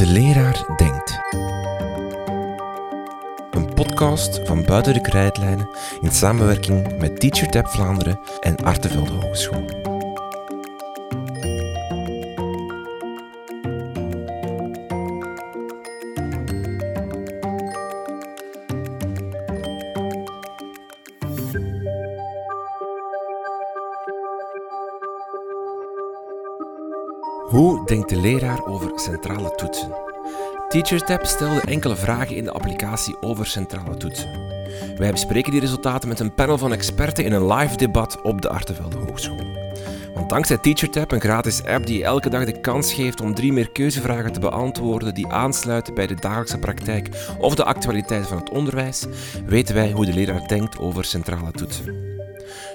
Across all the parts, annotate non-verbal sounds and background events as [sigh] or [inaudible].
De leraar denkt. Een podcast van Buiten de Krijtlijnen in samenwerking met TeacherTap Vlaanderen en Artevelde Hogeschool. Leraar over centrale toetsen? TeacherTap stelde enkele vragen in de applicatie over centrale toetsen. Wij bespreken die resultaten met een panel van experten in een live debat op de Artevelde Hogeschool. Want dankzij TeacherTap, een gratis app die elke dag de kans geeft om drie meer keuzevragen te beantwoorden die aansluiten bij de dagelijkse praktijk of de actualiteit van het onderwijs, weten wij hoe de leraar denkt over centrale toetsen.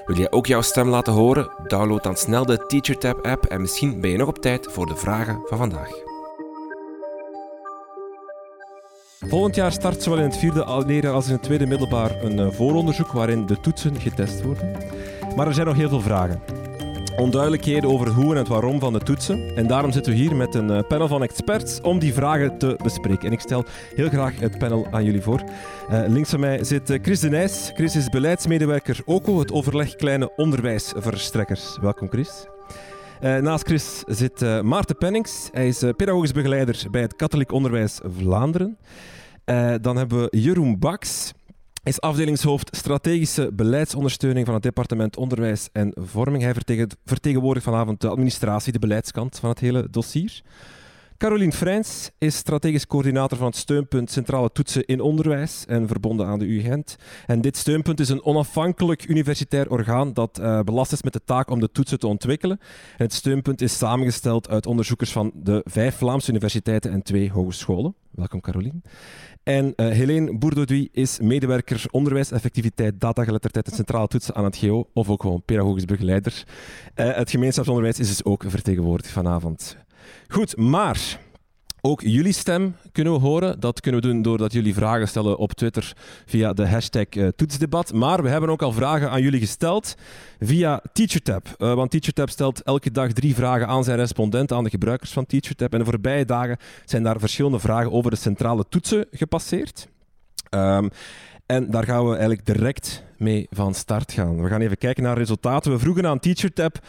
Wil jij ook jouw stem laten horen? Download dan snel de TeacherTap app en misschien ben je nog op tijd voor de vragen van vandaag. Volgend jaar start zowel in het vierde leraar als in het tweede middelbaar een eh, vooronderzoek waarin de toetsen getest worden. Maar er zijn nog heel veel vragen. Onduidelijkheden over hoe en het waarom van de toetsen. En daarom zitten we hier met een eh, panel van experts om die vragen te bespreken. En ik stel heel graag het panel aan jullie voor. Uh, links van mij zit uh, Chris de Nijs. Chris is beleidsmedewerker OCO, het overleg kleine onderwijsverstrekkers. Welkom Chris. Naast Chris zit Maarten Pennings. Hij is pedagogisch begeleider bij het Katholiek Onderwijs Vlaanderen. dan hebben we Jeroen Baks. Is afdelingshoofd strategische beleidsondersteuning van het departement Onderwijs en Vorming. Hij vertegenwoordigt vanavond de administratie, de beleidskant van het hele dossier. Carolien Freins is strategisch coördinator van het steunpunt Centrale Toetsen in Onderwijs en verbonden aan de U Gent. En dit steunpunt is een onafhankelijk universitair orgaan dat uh, belast is met de taak om de toetsen te ontwikkelen. En het steunpunt is samengesteld uit onderzoekers van de vijf Vlaamse universiteiten en twee hogescholen. Welkom Carolien. En uh, Helene is medewerker onderwijseffectiviteit, datageletterdheid en centrale toetsen aan het GO, of ook gewoon pedagogisch begeleider. Uh, het gemeenschapsonderwijs is dus ook vertegenwoordigd vanavond. Goed, maar ook jullie stem kunnen we horen. Dat kunnen we doen doordat jullie vragen stellen op Twitter via de hashtag uh, toetsdebat. Maar we hebben ook al vragen aan jullie gesteld via TeacherTap. Uh, want TeacherTap stelt elke dag drie vragen aan zijn respondent, aan de gebruikers van TeacherTap. En de voorbije dagen zijn daar verschillende vragen over de centrale toetsen gepasseerd. Um, en daar gaan we eigenlijk direct mee van start gaan. We gaan even kijken naar resultaten. We vroegen aan TeacherTap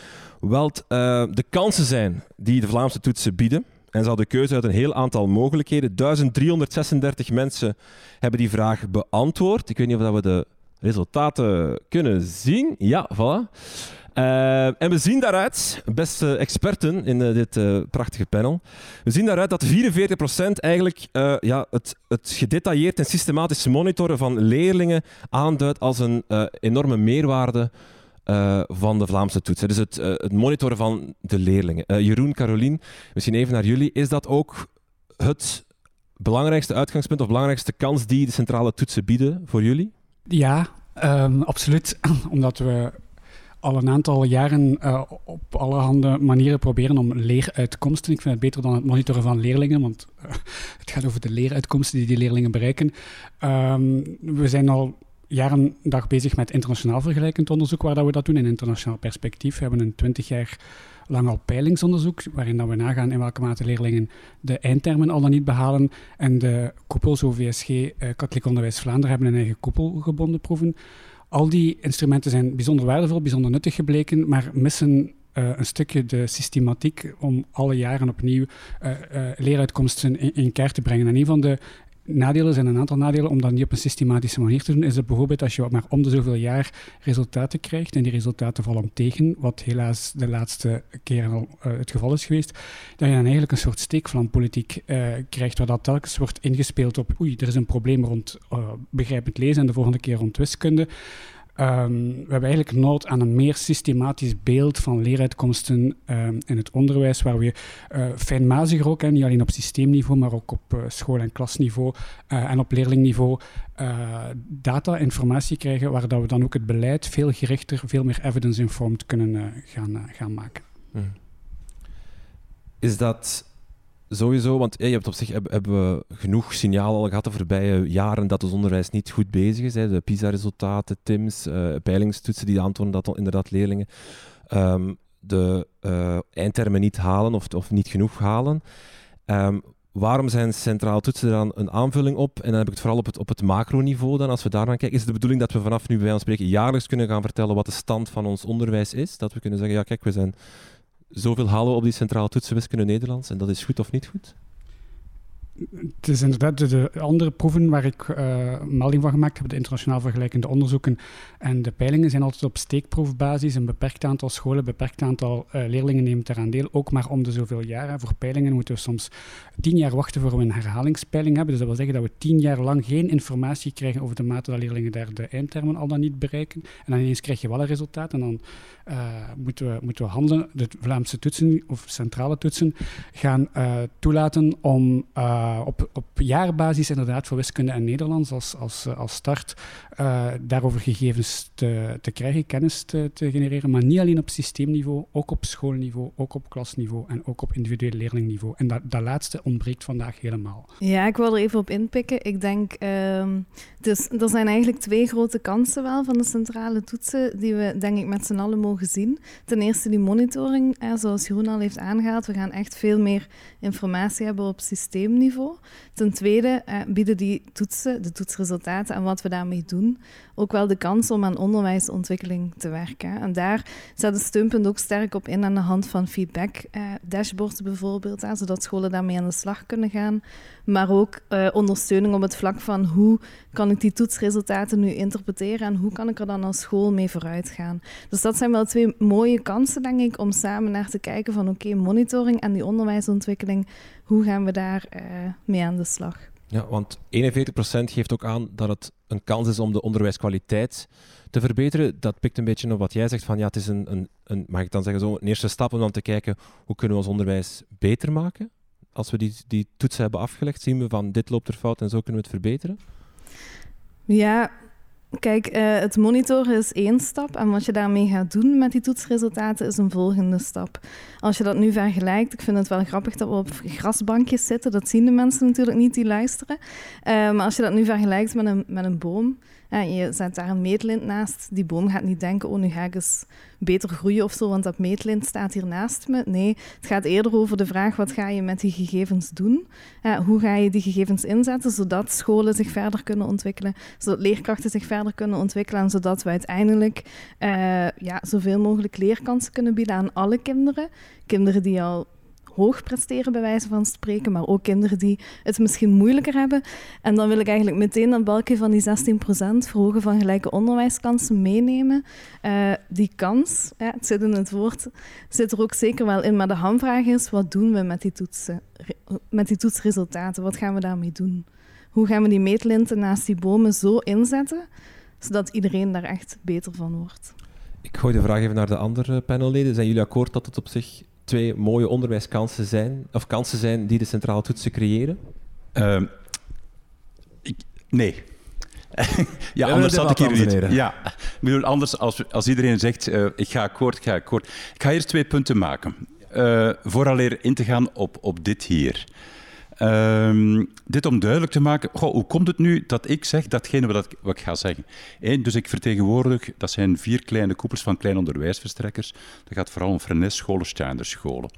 wat uh, de kansen zijn die de Vlaamse toetsen bieden. En ze hadden keuze uit een heel aantal mogelijkheden. 1336 mensen hebben die vraag beantwoord. Ik weet niet of we de resultaten kunnen zien. Ja, voilà. Uh, en we zien daaruit, beste experten in uh, dit uh, prachtige panel, we zien daaruit dat 44% eigenlijk ja, het, het gedetailleerd en systematisch monitoren van leerlingen aanduidt als een enorme meerwaarde van de Vlaamse toetsen. Dus het, het monitoren van de leerlingen. Jeroen, Carolien, misschien even naar jullie. Is dat ook het belangrijkste uitgangspunt of belangrijkste kans die de centrale toetsen bieden voor jullie? Ja, um, absoluut. [clears throat] Omdat we al een aantal jaren uh, op allerhande manieren proberen om leeruitkomsten. Ik vind het beter dan het monitoren van leerlingen, want uh, [laughs] het gaat over de leeruitkomsten die die leerlingen bereiken. Um, we zijn al jaren dag bezig met internationaal vergelijkend onderzoek waar dat we dat doen in internationaal perspectief. We hebben een twintig jaar lang al peilingsonderzoek, waarin dat we nagaan in welke mate leerlingen de eindtermen al dan niet behalen. En de koepels OVSG, uh, Katholiek Onderwijs Vlaanderen, hebben een eigen koepelgebonden proeven. Al die instrumenten zijn bijzonder waardevol, bijzonder nuttig gebleken, maar missen uh, een stukje de systematiek om alle jaren opnieuw uh, uh, leeruitkomsten in, in, kaart te brengen. En een van de nadelen zijn een aantal nadelen om dat niet op een systematische manier te doen. Is dat bijvoorbeeld als je maar om de zoveel jaar resultaten krijgt en die resultaten vallen tegen, wat helaas de laatste keren al uh, het geval is geweest, dat je dan eigenlijk een soort steekvlampolitiek uh, krijgt, waar dat telkens wordt ingespeeld op oei, er is een probleem rond uh, begrijpend lezen en de volgende keer rond wiskunde. Um, we hebben eigenlijk nood aan een meer systematisch beeld van leeruitkomsten um, in het onderwijs, waar we uh, fijnmaziger ook, hè, niet alleen op systeemniveau, maar ook op uh, school- en klasniveau uh, en op leerlingniveau, data, informatie krijgen, waar dat we dan ook het beleid veel gerichter, veel meer evidence-informed kunnen gaan, gaan maken. Hmm. Is dat Sowieso, want je hebt op zich hebben we genoeg signalen al gehad de voorbije jaren dat het onderwijs niet goed bezig is. Hè. De PISA-resultaten, TIMS, uh, peilingstoetsen die aantonen dat inderdaad leerlingen um, de uh, eindtermen niet halen of, of niet genoeg halen. Um, waarom zijn centraal toetsen dan een aanvulling op? En dan heb ik het vooral op het, op het macroniveau dan, als we daar kijken. Is het de bedoeling dat we vanaf nu bij ons spreken jaarlijks kunnen gaan vertellen wat de stand van ons onderwijs is? Dat we kunnen zeggen, ja kijk, we zijn zoveel halen op die centraal toetsen wiskunde Nederlands en dat is goed of niet goed? Het is inderdaad de, andere proeven waar ik uh, melding van gemaakt heb, de internationaal vergelijkende onderzoeken en de peilingen, zijn altijd op steekproefbasis. Een beperkt aantal scholen, een beperkt aantal uh, leerlingen neemt eraan deel, ook maar om de zoveel jaren. Voor peilingen moeten we soms tien jaar wachten voor we een herhalingspeiling hebben. Dus dat wil zeggen dat we tien jaar lang geen informatie krijgen over de mate dat leerlingen daar de eindtermen al dan niet bereiken. En dan ineens krijg je wel een resultaat en dan uh, moeten, we, moeten we handelen. De Vlaamse toetsen of centrale toetsen gaan toelaten om uh, op, op jaarbasis inderdaad voor wiskunde en Nederlands als, als, als start uh, daarover gegevens te, te krijgen, kennis te, te, genereren, maar niet alleen op systeemniveau, ook op schoolniveau, ook op klasniveau en ook op individueel leerlingniveau. En dat, dat laatste ontbreekt vandaag helemaal. Ja, ik wil er even op inpikken. Ik denk, uh, dus er zijn eigenlijk twee grote kansen wel van de centrale toetsen die we denk ik met z'n allen mogen zien. Ten eerste die monitoring, zoals Jeroen al heeft aangehaald. We gaan echt veel meer informatie hebben op systeemniveau. Ten tweede eh, bieden die toetsen, de toetsresultaten en wat we daarmee doen, ook wel de kans om aan onderwijsontwikkeling te werken. En daar zet de steunpunt ook sterk op in aan de hand van feedback eh, dashboards bijvoorbeeld, zodat scholen daarmee aan de slag kunnen gaan. Maar ook eh, ondersteuning op het vlak van hoe kan ik die toetsresultaten nu interpreteren en hoe kan ik er dan als school mee vooruit gaan. Dus dat zijn wel twee mooie kansen, denk ik, om samen naar te kijken van oké, monitoring en die onderwijsontwikkeling, hoe gaan we daar uh, mee aan de slag? Ja, want 41% geeft ook aan dat het een kans is om de onderwijskwaliteit te verbeteren. Dat pikt een beetje op wat jij zegt van ja, het is een, een, een mag ik dan zeggen zo, een eerste stap om dan te kijken hoe kunnen we ons onderwijs beter maken? Als we die, die toetsen hebben afgelegd, zien we van dit loopt er fout en zo kunnen we het verbeteren? Ja, Kijk, uh, het monitoren is één stap en wat je daarmee gaat doen met die toetsresultaten is een volgende stap. Als je dat nu vergelijkt, ik vind het wel grappig dat we op grasbankjes zitten, dat zien de mensen natuurlijk niet die luisteren. Uh, maar als je dat nu vergelijkt met een, met een boom, je zet daar een meetlint naast. Die boom gaat niet denken, oh, nu ga ik eens beter groeien of zo, want dat meetlint staat hier naast me. Nee, het gaat eerder over de vraag, wat ga je met die gegevens doen? Hoe ga je die gegevens inzetten, zodat scholen zich verder kunnen ontwikkelen, zodat leerkrachten zich verder kunnen ontwikkelen en zodat we uiteindelijk uh, ja, zoveel mogelijk leerkansen kunnen bieden aan alle kinderen. Kinderen die al hoog presteren, bij wijze van spreken, maar ook kinderen die het misschien moeilijker hebben. En dan wil ik eigenlijk meteen dat balkje van die 16% verhogen van gelijke onderwijskansen meenemen. Uh, die kans, ja, het zit in het woord, zit er ook zeker wel in. Maar de hamvraag is, wat doen we met die, toetsen, met die toetsresultaten? Wat gaan we daarmee doen? Hoe gaan we die meetlinten naast die bomen zo inzetten, zodat iedereen daar echt beter van wordt? Ik gooi de vraag even naar de andere panelleden. Zijn jullie akkoord dat het op zich twee mooie onderwijskansen zijn, of kansen zijn die de centrale toetsen creëren? Uh, ik, nee. [laughs] ja, anders had ik hier niet. Ja, ik bedoel, anders als, als iedereen zegt, uh, ik ga akkoord, ik ga akkoord. Ik ga eerst twee punten maken. Uh, vooraleer in te gaan op, op dit hier. Um, dit om duidelijk te maken, goh, hoe komt het nu dat ik zeg datgene wat, wat ik ga zeggen? Eén, dus ik vertegenwoordig, dat zijn vier kleine koepels van kleine onderwijsverstrekkers. Dat gaat vooral om Frennes-scholen, Steinderscholen.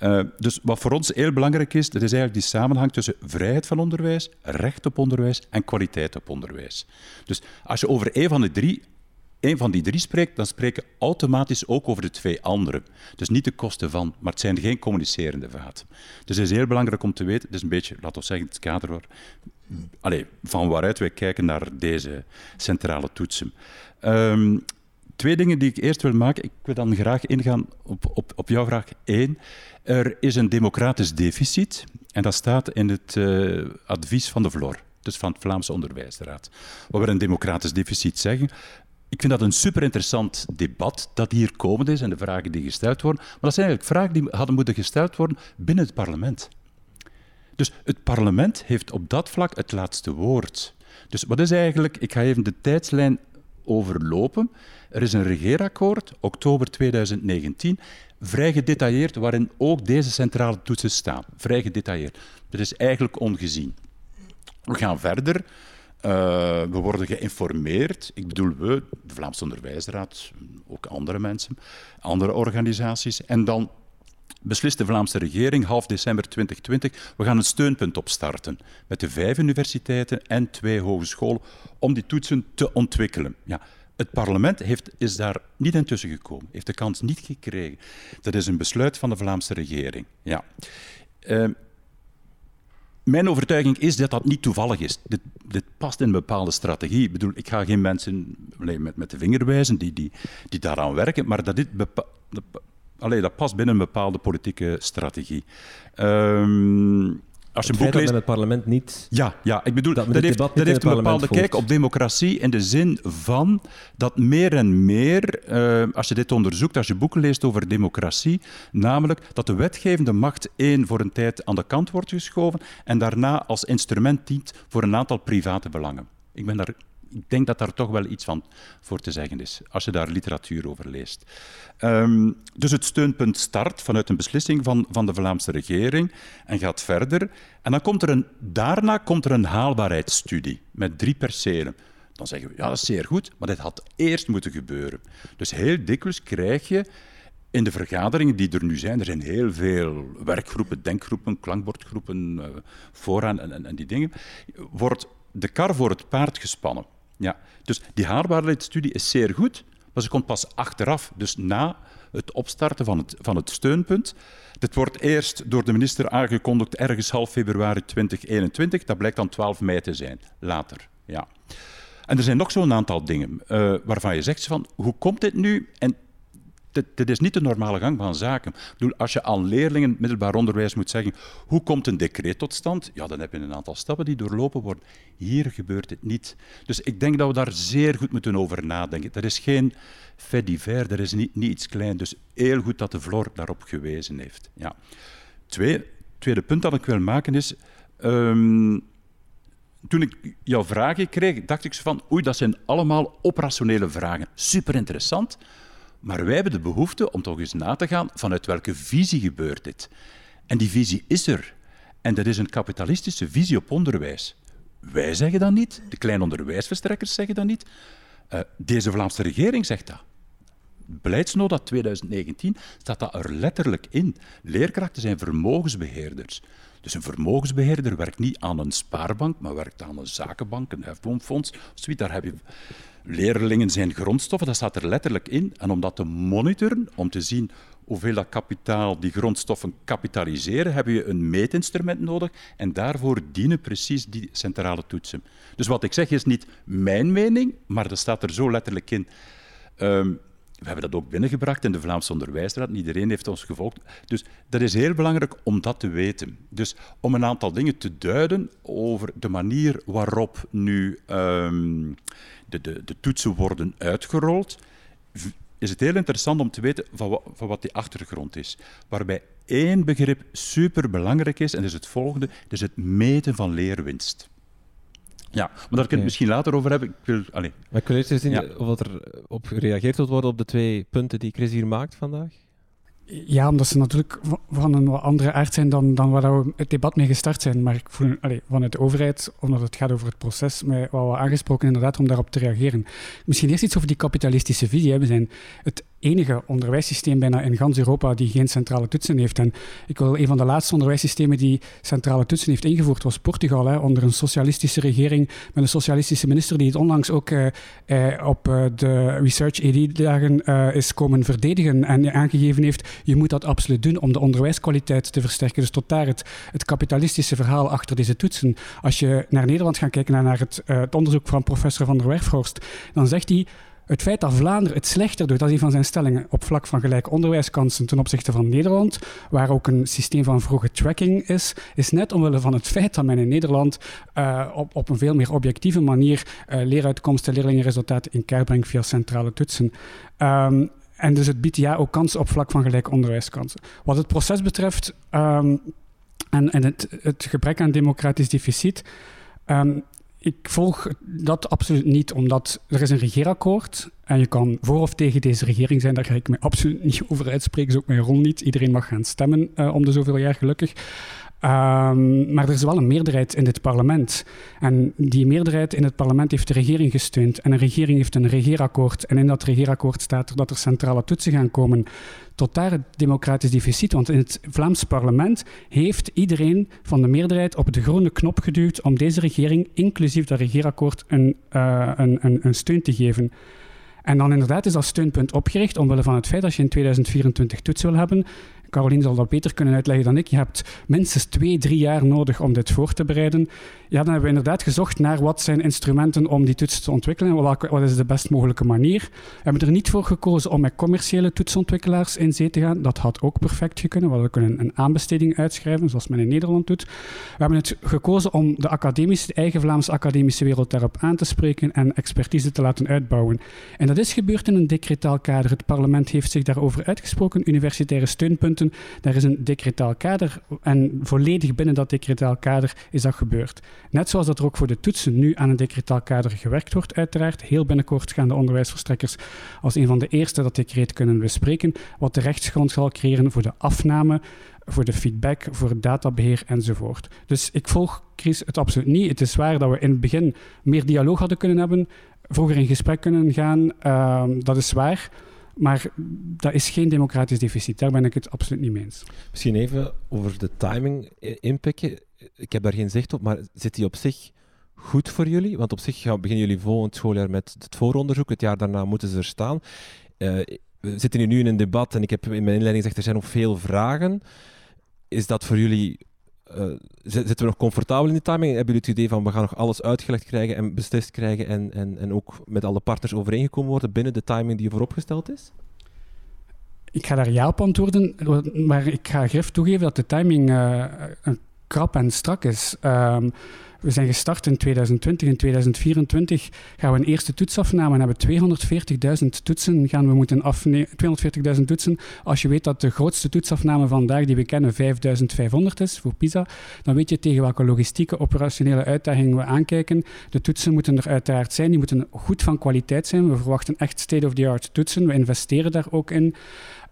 Uh, dus wat voor ons heel belangrijk is, dat is eigenlijk die samenhang tussen vrijheid van onderwijs, recht op onderwijs en kwaliteit op onderwijs. Dus als je over een van de drie een van die drie spreekt, dan spreken automatisch ook over de twee anderen. Dus niet de kosten van, maar het zijn geen communicerende vaten. Dus het is heel belangrijk om te weten, is een beetje, laten we zeggen, het kader waar, allez, van waaruit wij kijken naar deze centrale toetsen. Um, twee dingen die ik eerst wil maken. Ik wil dan graag ingaan op, op, op jouw vraag één. Er is een democratisch deficit en dat staat in het uh, advies van de VLOR dus van het Vlaamse Onderwijsraad. Wat we een democratisch deficit zeggen, ik vind dat een super interessant debat dat hier komend is en de vragen die gesteld worden. Maar dat zijn eigenlijk vragen die hadden moeten gesteld worden binnen het parlement. Dus het parlement heeft op dat vlak het laatste woord. Dus wat is eigenlijk, ik ga even de tijdslijn overlopen. Er is een regeerakkoord, oktober 2019, vrij gedetailleerd, waarin ook deze centrale toetsen staan. Vrij gedetailleerd. Dat is eigenlijk ongezien. We gaan verder. Uh, we worden geïnformeerd. Ik bedoel we, de Vlaamse Onderwijsraad, ook andere mensen, andere organisaties. En dan beslist de Vlaamse regering half december 2020, we gaan een steunpunt opstarten met de vijf universiteiten en twee hogescholen om die toetsen te ontwikkelen. Ja, het parlement heeft, is daar niet intussen gekomen, heeft de kans niet gekregen. Dat is een besluit van de Vlaamse regering. Ja. Uh, mijn overtuiging is dat dat niet toevallig is. Dit, dit, past in een bepaalde strategie. Ik bedoel, ik ga geen mensen met, met de vinger wijzen die, die, die daaraan werken, maar dat dit Allee, dat past binnen een bepaalde politieke strategie. Um, als je het boek leest... het parlement niet... Ja, ja ik bedoel, dat, dat heeft, dat heeft een bepaalde kijk op democratie in de zin van dat meer en meer, uh, als je dit onderzoekt, als je boeken leest over democratie, namelijk dat de wetgevende macht één voor een tijd aan de kant wordt geschoven en daarna als instrument dient voor een aantal private belangen. Ik ben daar ik denk dat daar toch wel iets van voor te zeggen is, als je daar literatuur over leest. Um, dus het steunpunt start vanuit een beslissing van, van de Vlaamse regering en gaat verder. En dan komt er een, daarna komt er een haalbaarheidsstudie met drie percelen. Dan zeggen we, ja, dat is zeer goed, maar dit had eerst moeten gebeuren. Dus heel dikwijls krijg je in de vergaderingen die er nu zijn, er zijn heel veel werkgroepen, denkgroepen, klankbordgroepen, uh, vooraan en, en, en die dingen, wordt de kar voor het paard gespannen. Ja. Dus die haalbaarheidsstudie is zeer goed, maar ze komt pas achteraf, dus na het opstarten van het, van het steunpunt. Dit wordt eerst door de minister aangekondigd ergens half februari 2021. Dat blijkt dan 12 mei te zijn, later. Ja. En er zijn nog zo'n aantal dingen uh, waarvan je zegt van, hoe komt dit nu? En dit, is niet de normale gang van zaken. Ik bedoel, als je aan leerlingen middelbaar onderwijs moet zeggen hoe komt een decreet tot stand, ja, dan heb je een aantal stappen die doorlopen worden. Hier gebeurt het niet. Dus ik denk dat we daar zeer goed moeten over nadenken. Dat is geen fait divers, dat is niet, iets klein. Dus heel goed dat de Vlor daarop gewezen heeft. Ja. Twee, tweede punt dat ik wil maken is... Um, toen ik jouw vragen kreeg, dacht ik van, oei, dat zijn allemaal operationele vragen. Super interessant, maar wij hebben de behoefte om toch eens na te gaan vanuit welke visie gebeurt dit. En die visie is er. En dat is een kapitalistische visie op onderwijs. Wij zeggen dat niet, de kleine onderwijsverstrekkers zeggen dat niet. Uh, deze Vlaamse regering zegt dat. Beleidsnota 2019 staat dat er letterlijk in. Leerkrachten zijn vermogensbeheerders. Dus een vermogensbeheerder werkt niet aan een spaarbank, maar werkt aan een zakenbank, een hefboomfonds. Daar heb je leerlingen zijn grondstoffen, dat staat er letterlijk in. En om dat te monitoren, om te zien hoeveel dat kapitaal die grondstoffen kapitaliseren, heb je een meetinstrument nodig. En daarvoor dienen precies die centrale toetsen. Dus wat ik zeg is niet mijn mening, maar dat staat er zo letterlijk in. Um, we hebben dat ook binnengebracht in de Vlaamse Onderwijsraad. Iedereen heeft ons gevolgd. Dus dat is heel belangrijk om dat te weten. Dus om een aantal dingen te duiden over de manier waarop nu um, de, de, de, toetsen worden uitgerold, is het heel interessant om te weten van, van wat die achtergrond is. Waarbij één begrip superbelangrijk is, en dat is het volgende, dat is het meten van leerwinst. Ja, maar daar kun je het misschien later over hebben. Ik wil, allez. Maar ik wil eerst eens zien of er op gereageerd wordt worden op de twee punten die Chris hier maakt vandaag. Ja, omdat ze natuurlijk van een andere aard zijn dan, dan waar we het debat mee gestart zijn. Maar ik voel allez, vanuit de overheid, omdat het gaat over het proces, mij wel aangesproken inderdaad om daarop te reageren. Misschien eerst iets over die kapitalistische visie. Zijn het enige onderwijssysteem bijna in gans Europa die geen centrale toetsen heeft. En ik wil een van de laatste onderwijssystemen die centrale toetsen heeft ingevoerd was Portugal, hè, onder een socialistische regering met een socialistische minister die het onlangs ook eh, eh, op uh, de Research ED-dagen is komen verdedigen en aangegeven heeft, je moet dat absoluut doen om de onderwijskwaliteit te versterken. Dus tot daar het, het kapitalistische verhaal achter deze toetsen. Als je naar Nederland gaat kijken, naar het, het onderzoek van professor Van der Werfhorst, dan zegt hij het feit dat Vlaanderen het slechter doet, dat is een van zijn stellingen op vlak van gelijke onderwijskansen ten opzichte van Nederland, waar ook een systeem van vroege tracking is, is net omwille van het feit dat men in Nederland uh, op, op een veel meer objectieve manier uh, leeruitkomsten, leerlingenresultaten in kaart brengt via centrale toetsen. Um, en dus het biedt ja ook kansen op vlak van gelijke onderwijskansen. Wat het proces betreft um, en, het, het, gebrek aan democratisch deficit. Um, ik volg dat absoluut niet, omdat er is een regeerakkoord en je kan voor of tegen deze regering zijn. Daar ga ik me absoluut niet over uitspreken, zo ook mijn rol niet. Iedereen mag gaan stemmen uh, om de zoveel jaar, gelukkig. Ehm, maar er is wel een meerderheid in dit parlement. En die meerderheid in het parlement heeft de regering gesteund. En een regering heeft een regeerakkoord. En in dat regeerakkoord staat er dat er centrale toetsen gaan komen. Tot daar het democratisch deficit. Want in het Vlaams parlement heeft iedereen van de meerderheid op de groene knop geduwd om deze regering, inclusief dat regeerakkoord, een, uh, een, een, een steun te geven. En dan inderdaad is dat steunpunt opgericht omwille van het feit dat je in 2024 toets wil hebben, Caroline zal dat beter kunnen uitleggen dan ik. Je hebt minstens twee, drie jaar nodig om dit voor te bereiden. Ja, dan hebben we inderdaad gezocht naar wat zijn instrumenten om die toets te ontwikkelen. Welke, wat is de best mogelijke manier? We hebben er niet voor gekozen om met commerciële toetsontwikkelaars in zee te gaan. Dat had ook perfect gekund. We kunnen een aanbesteding uitschrijven, zoals men in Nederland doet. We hebben het gekozen om de academische, de eigen Vlaamse academische wereld daarop aan te spreken en expertise te laten uitbouwen. En dat is gebeurd in een decretaal kader. Het parlement heeft zich daarover uitgesproken. Universitaire steunpunten. Daar is een decretaal kader en volledig binnen dat decretaal kader is dat gebeurd. Net zoals dat er ook voor de toetsen nu aan een decretaal kader gewerkt wordt, uiteraard. Heel binnenkort gaan de onderwijsverstrekkers als een van de eerste dat decreet kunnen bespreken, wat de rechtsgrond zal creëren voor de afname, voor de feedback, voor het databeheer enzovoort. Dus ik volg Chris het absoluut niet. Het is waar dat we in het begin meer dialoog hadden kunnen hebben, vroeger in gesprek kunnen gaan. Uh, dat is waar. Maar dat is geen democratisch deficit. Daar ben ik het absoluut niet mee eens. Misschien even over de timing inpikken ik heb daar geen zicht op, maar zit die op zich goed voor jullie? Want op zich beginnen jullie volgend schooljaar met het vooronderzoek. Het jaar daarna moeten ze er staan. Uh, we zitten hier nu in een debat en ik heb in mijn inleiding gezegd, er zijn nog veel vragen. Is dat voor jullie... Uh, zitten we nog comfortabel in die timing? Hebben jullie het idee van we gaan nog alles uitgelegd krijgen en beslist krijgen en, en, en ook met alle partners overeengekomen worden binnen de timing die vooropgesteld is? Ik ga daar ja op antwoorden, maar ik ga grif toegeven dat de timing uh, krap en strak is. Um, we zijn gestart in 2020. In 2024 gaan we een eerste toets afnemen en hebben 240.000 toetsen gaan we moeten afnemen. 240.000 toetsen. Als je weet dat de grootste toetsafname vandaag die we kennen 5.500 is voor PISA, dan weet je tegen welke logistieke operationele uitdagingen we aankijken. De toetsen moeten er uiteraard zijn. Die moeten goed van kwaliteit zijn. We verwachten echt state-of-the-art toetsen. We investeren daar ook in.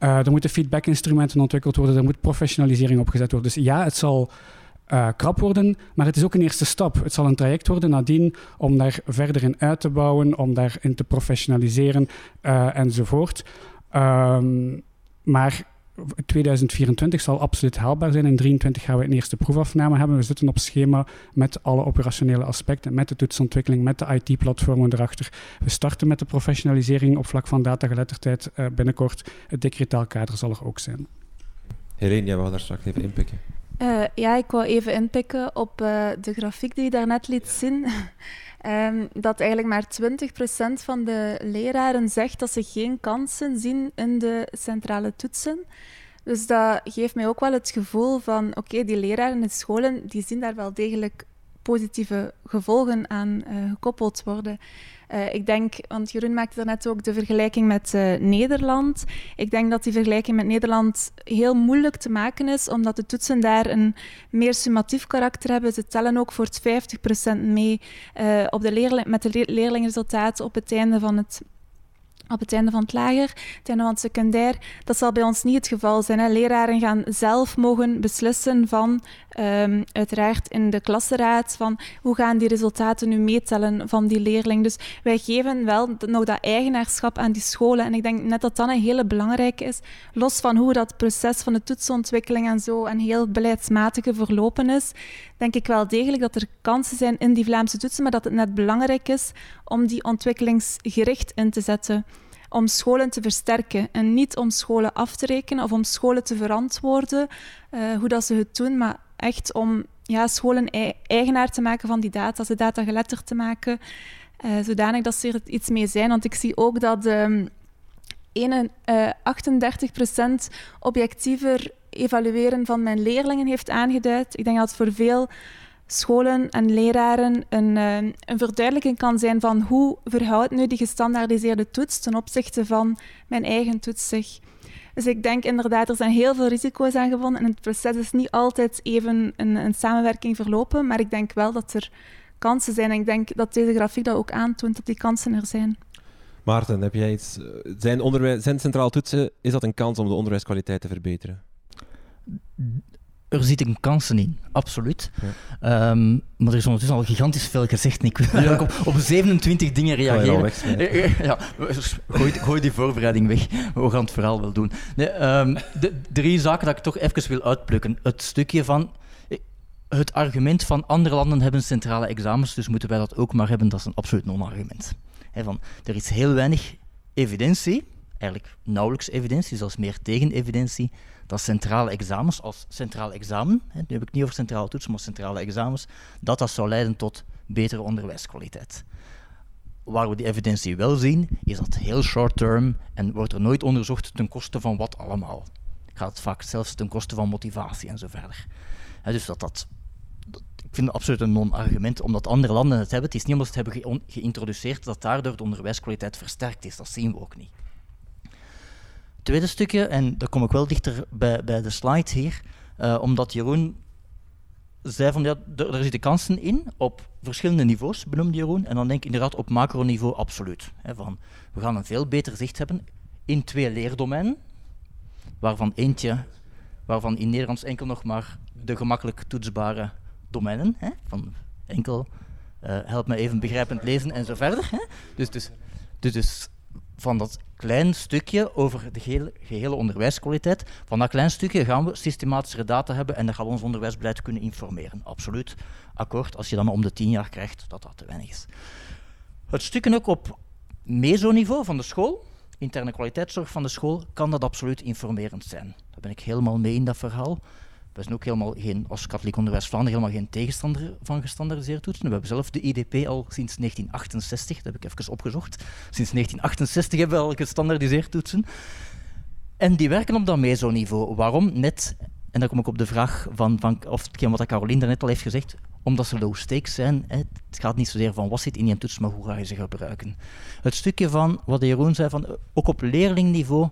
Uh, er moeten feedback-instrumenten ontwikkeld worden. Er moet professionalisering opgezet worden. Dus ja, het zal uh, krap worden, maar het is ook een eerste stap. Het zal een traject worden nadien om daar verder in uit te bouwen, om daarin te professionaliseren uh, enzovoort. Um, maar 2024 zal absoluut haalbaar zijn. In 2023 gaan we een eerste proefafname hebben. We zitten op schema met alle operationele aspecten, met de toetsontwikkeling, met de IT-platformen erachter. We starten met de professionalisering op vlak van datageletterdheid uh, binnenkort. Het decretaal kader zal er ook zijn. Helene, jij wou daar straks even inpikken. Uh, ja, ik wou even inpikken op uh, de grafiek die je daarnet liet zien. um, [laughs] dat eigenlijk maar 20% van de leraren zegt dat ze geen kansen zien in de centrale toetsen. Dus dat geeft mij ook wel het gevoel van, oké, okay, die leraren in scholen, die zien daar wel degelijk positieve gevolgen aan uh, gekoppeld worden. Uh, ik denk, want Jeroen maakte daarnet ook de vergelijking met uh, Nederland. Ik denk dat die vergelijking met Nederland heel moeilijk te maken is, omdat de toetsen daar een meer summatief karakter hebben. Ze tellen ook voor het 50% mee uh, op de met de leerlingresultaten op het einde van het op het einde van het lager, het einde van het secundair. Dat zal bij ons niet het geval zijn. Hè. Leraren gaan zelf mogen beslissen van, uiteraard in de klassenraad, van hoe gaan die resultaten nu meetellen van die leerling. Dus wij geven wel nog dat eigenaarschap aan die scholen. En ik denk net dat dat een hele belangrijke is. Los van hoe dat proces van de toetsontwikkeling en zo en heel beleidsmatige verlopen is, denk ik wel degelijk dat er kansen zijn in die Vlaamse toetsen, maar dat het net belangrijk is om die ontwikkelingsgericht in te zetten. Om scholen te versterken en niet om scholen af te rekenen of om scholen te verantwoorden uh, hoe dat ze het doen, maar echt om ja, scholen eigenaar te maken van die data, ze data geletterd te maken, uh, zodanig dat ze er iets mee zijn. Want ik zie ook dat um, ene, uh, 38% objectiever evalueren van mijn leerlingen heeft aangeduid. Ik denk dat het voor veel scholen en leraren een, uh, een verduidelijking kan zijn van hoe verhoudt nu die gestandaardiseerde toets ten opzichte van mijn eigen toets zich. Dus ik denk inderdaad, er zijn heel veel risico's aan gebonden en het proces is niet altijd even een, een samenwerking verlopen, maar ik denk wel dat er kansen zijn. En ik denk dat deze grafiek dat ook aantoont, dat die kansen er zijn. Maarten, heb jij iets... Zijn, onderwijs, zijn centraal toetsen, is dat een kans om de onderwijskwaliteit te verbeteren? Er zitten kansen in, absoluut. Ehm, maar er is ondertussen al gigantisch veel gezegd. ik wil op, op, 27 dingen reageren. ja, gooi, gooi, die voorbereiding weg. We gaan het verhaal wel doen. Nee, ehm, de drie zaken dat ik toch even wil uitplukken. Het stukje van het argument van andere landen hebben centrale examens, dus moeten wij dat ook maar hebben, dat is een absoluut non-argument. Van, er is heel weinig evidentie, eigenlijk nauwelijks evidentie, zelfs meer tegenevidentie, dat centrale examens als centraal examen, hè, nu heb ik niet over centrale toetsen, maar centrale examens, dat dat zou leiden tot betere onderwijskwaliteit. Waar we die evidentie wel zien, is dat heel short term en wordt er nooit onderzocht ten koste van wat allemaal. Gaat het vaak zelfs ten koste van motivatie en zo verder. dus dat dat ik vind het absoluut een non-argument, omdat andere landen het hebben. Het is niet omdat ze het hebben geïntroduceerd dat daardoor de onderwijskwaliteit versterkt is. Dat zien we ook niet tweede stukje, en daar kom ik wel dichter bij, bij de slide hier, uh, omdat Jeroen zei van ja, er, zitten kansen in op verschillende niveaus, benoemde Jeroen. En dan denk ik inderdaad op macroniveau absoluut. Hè, van, we gaan een veel beter zicht hebben in twee leerdomeinen, waarvan eentje, waarvan in Nederlands enkel nog maar de gemakkelijk toetsbare domeinen, hè, van enkel uh, help me even begrijpend lezen en zo verder. Hè. Dus, dus, dus, dus van dat klein stukje over de gehele, gehele, onderwijskwaliteit, van dat klein stukje gaan we systematische data hebben en dan gaan we ons onderwijsbeleid kunnen informeren. Absoluut akkoord, als je maar om de tien jaar krijgt, dat dat te weinig is. Het stukje ook op mesoniveau van de school, interne kwaliteitszorg van de school, kan dat absoluut informerend zijn. Daar ben ik helemaal mee in dat verhaal. We zijn ook helemaal geen, als katholiek onderwijs Vlaanderen helemaal geen tegenstander van gestandardiseerd toetsen. We hebben zelf de IDP al sinds 1968, dat heb ik even opgezocht. Sinds 1968 hebben we al gestandardiseerd toetsen. En die werken op dat meso-niveau. Waarom? Net, en dan kom ik op de vraag van, van of hetgeen wat Caroline daarnet al heeft gezegd, omdat ze low stakes zijn. Het gaat niet zozeer van wat zit in je toets, maar hoe ga je ze gebruiken. Het stukje van wat Jeroen zei, van, ook op leerlingniveau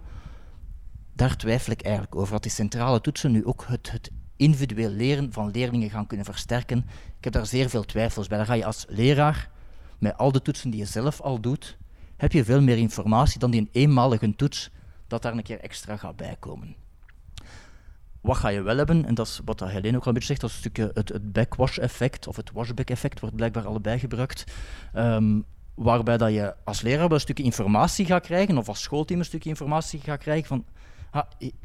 daar twijfel ik eigenlijk over. Dat die centrale toetsen nu ook het, het individueel leren van leerlingen gaan kunnen versterken. Ik heb daar zeer veel twijfels bij. Daar ga je als leraar, met al de toetsen die je zelf al doet, heb je veel meer informatie dan die een eenmalige toets dat daar een keer extra gaat bijkomen. Wat ga je wel hebben, en dat is wat Helene ook al een beetje zegt, dat is een stukje het, het backwash-effect, of het washback-effect, wordt blijkbaar allebei gebruikt. Ehm, waarbij dat je als leraar wel een stukje informatie gaat krijgen, of als schoolteam een stukje informatie gaat krijgen van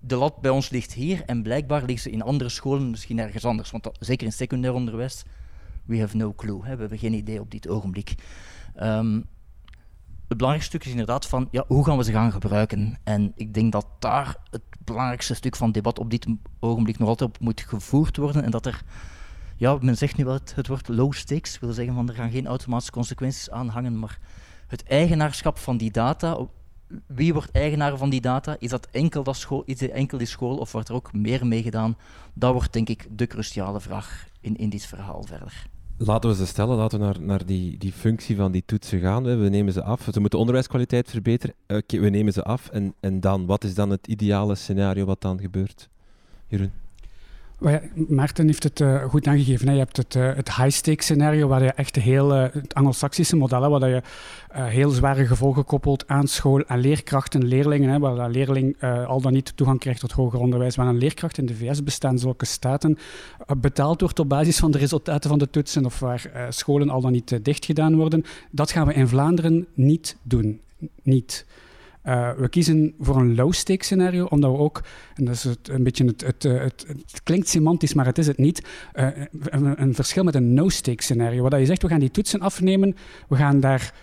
de lat bij ons ligt hier en blijkbaar ligt ze in andere scholen misschien ergens anders. Want zeker in secundair onderwijs, we have no clue. Hè, we hebben geen idee op dit ogenblik. Um, het belangrijkste stuk is inderdaad van ja, hoe gaan we ze gaan gebruiken. En ik denk dat daar het belangrijkste stuk van debat op dit ogenblik nog altijd op moet gevoerd worden. En dat er, ja, men zegt nu wel het, het woord low stakes, wil zeggen van er gaan geen automatische consequenties aan hangen, maar het eigenaarschap van die data, wie wordt eigenaar van die data? Is dat enkel, dat school, is het enkel die school of wordt er ook meer mee gedaan? Dat wordt denk ik de cruciale vraag in, in dit verhaal verder. Laten we ze stellen, laten we naar, naar die, die functie van die toetsen gaan. We nemen ze af. Ze moeten onderwijskwaliteit verbeteren. Oké, we nemen ze af. En, en dan, wat is dan het ideale scenario wat dan gebeurt? Jeroen? Maarten heeft het uh, goed aangegeven. Je hebt het, uh, het high-stake scenario, waar je echt heel, uh, het anglo-saxische model, waar je heel zware gevolgen koppelt aan school, aan leerkrachten, leerlingen, hè, waar een leerling al dan niet toegang krijgt tot hoger onderwijs. Maar een leerkracht in de VS bestaan zulke staten betaald wordt op basis van de resultaten van de toetsen of waar scholen al dan niet dicht gedaan worden. Dat gaan we in Vlaanderen niet doen. Niet. Uh, we kiezen voor een low-stake scenario, omdat we ook, en dat is het, een beetje het, het, het, het, klinkt semantisch, maar het is het niet, een, een, verschil met een no-stake scenario. Waar je zegt, we gaan die toetsen afnemen, we gaan daar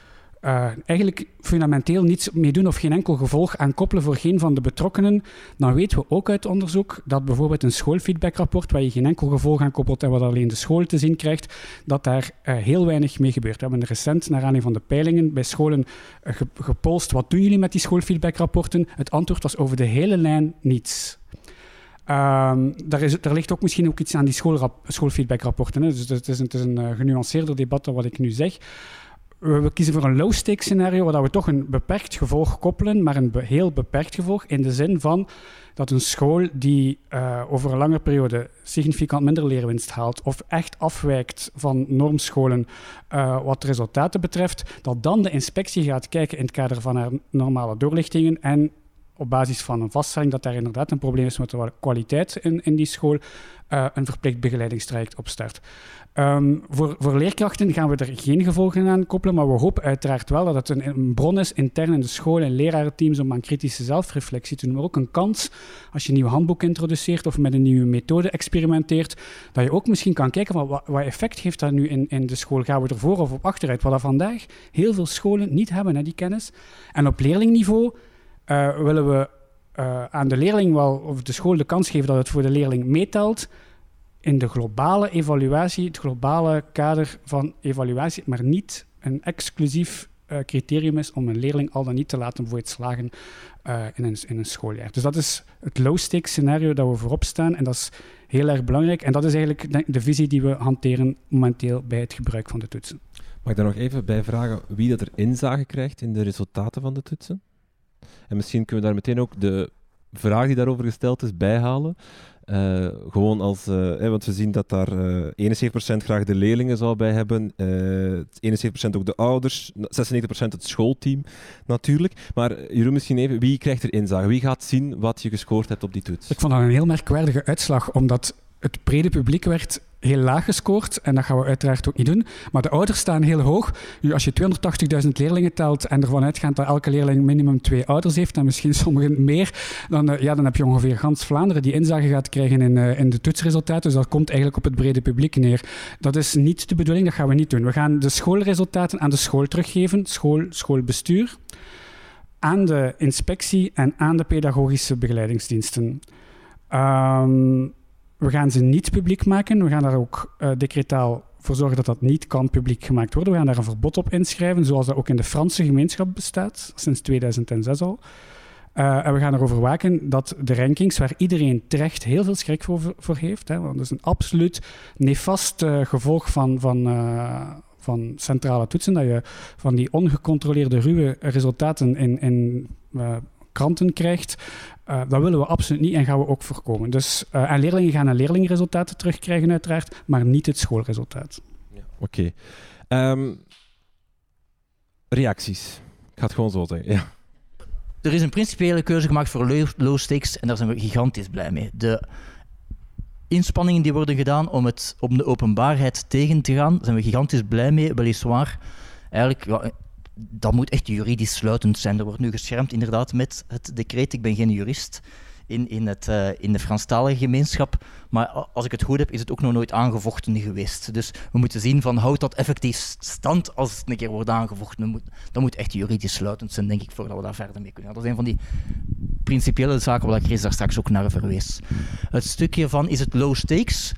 uh, eigenlijk fundamenteel niets mee doen of geen enkel gevolg aan koppelen voor geen van de betrokkenen, dan weten we ook uit onderzoek dat bijvoorbeeld een schoolfeedbackrapport, waar je geen enkel gevolg aan koppelt en wat alleen de school te zien krijgt, dat daar uh, heel weinig mee gebeurt. We hebben recent, naar aanleiding van de peilingen, bij scholen uh, gepolst, wat doen jullie met die schoolfeedbackrapporten? Het antwoord was over de hele lijn niets. Um, daar, is, ligt ook misschien ook iets aan die schoolfeedbackrapporten. Dus het is, een, het is een genuanceerder debat dan wat ik nu zeg we kiezen voor een low-stake scenario, waar we toch een beperkt gevolg koppelen, maar een heel beperkt gevolg in de zin van dat een school die uh, over een lange periode significant minder leerwinst haalt of echt afwijkt van normscholen uh, wat resultaten betreft, dat dan de inspectie gaat kijken in het kader van haar normale doorlichtingen en op basis van een vaststelling dat daar inderdaad een probleem is met de kwaliteit in, in die school, uh, een verplicht begeleidingstraject opstart. Um, voor, voor leerkrachten gaan we er geen gevolgen aan koppelen, maar we hopen uiteraard wel dat het een, bron is intern in de school en lerarenteams om aan kritische zelfreflectie te doen, maar ook een kans als je een nieuw handboek introduceert of met een nieuwe methode experimenteert, dat je ook misschien kan kijken wat, wat effect heeft dat nu in, in de school. Gaan we ervoor of op achteruit? Wat dat vandaag heel veel scholen niet hebben, hè, die kennis. En op leerlingniveau uh, willen we uh, aan de leerling wel, of de school de kans geven dat het voor de leerling meetelt in de globale evaluatie, het globale kader van evaluatie, maar niet een exclusief uh, criterium is om een leerling al dan niet te laten voor het slagen in, een, in een schooljaar. Dus dat is het low-stakes scenario dat we voorop staan en dat is heel erg belangrijk. En dat is eigenlijk de, visie die we hanteren momenteel bij het gebruik van de toetsen. Mag ik daar nog even bij vragen wie dat er inzage krijgt in de resultaten van de toetsen? En misschien kunnen we daar meteen ook de vraag die daarover gesteld is bijhalen. Uh, gewoon als, uh, want we zien dat daar uh, eh, 71% graag de leerlingen zou bij hebben, 71% ook de ouders, 96% het schoolteam natuurlijk. Maar Jeroen, misschien even, wie krijgt er inzage? Wie gaat zien wat je gescoord hebt op die toets? Ik vond dat een heel merkwaardige uitslag, omdat het brede publiek werd heel laag gescoord en dat gaan we uiteraard ook niet doen. Maar de ouders staan heel hoog. Nu, als je 280.000 leerlingen telt en ervan uitgaat dat elke leerling minimum twee ouders heeft en misschien [laughs] sommigen meer, dan, uh, ja, dan heb je ongeveer gans Vlaanderen die inzage gaat krijgen in, uh, in de toetsresultaten. Dus dat komt eigenlijk op het brede publiek neer. Dat is niet de bedoeling, dat gaan we niet doen. We gaan de schoolresultaten aan de school teruggeven, school, schoolbestuur, aan de inspectie en aan de pedagogische begeleidingsdiensten. Um, we gaan ze niet publiek maken. We gaan daar ook uh, decretaal voor zorgen dat dat niet kan publiek gemaakt worden. We gaan daar een verbod op inschrijven, zoals dat ook in de Franse gemeenschap bestaat, sinds 2006 al. Uh, en we gaan erover waken dat de rankings, waar iedereen terecht heel veel schrik voor, voor heeft, hè, want dat is een absoluut nefast uh, gevolg van, van, van centrale toetsen, dat je van die ongecontroleerde ruwe resultaten in, in kranten krijgt. Uh, dat willen we absoluut niet en gaan we ook voorkomen. Dus, uh, en leerlingen gaan een leerlingresultaten terugkrijgen uiteraard, maar niet het schoolresultaat. Ja, Oké. Okay. Um, ehm, reacties. Ik ga het gewoon zo zeggen. Ja. Er is een principiële keuze gemaakt voor low stakes en daar zijn we gigantisch blij mee. De inspanningen die worden gedaan om, het, om de openbaarheid tegen te gaan, zijn we gigantisch blij mee. Weliswaar, eigenlijk ja, dat moet echt juridisch sluitend zijn. Er wordt nu geschermd inderdaad met het decreet. Ik ben geen jurist in, in, het, uh, in de Franstalige gemeenschap. Maar als ik het goed heb, is het ook nog nooit aangevochten geweest. Dus we moeten zien van houdt dat effectief stand als het een keer wordt aangevochten. Dat moet, echt juridisch sluitend zijn, denk ik, voordat we daar verder mee kunnen. Dat is een van die principiële zaken waar Chris daar straks ook naar verwees. Het stukje van is het low stakes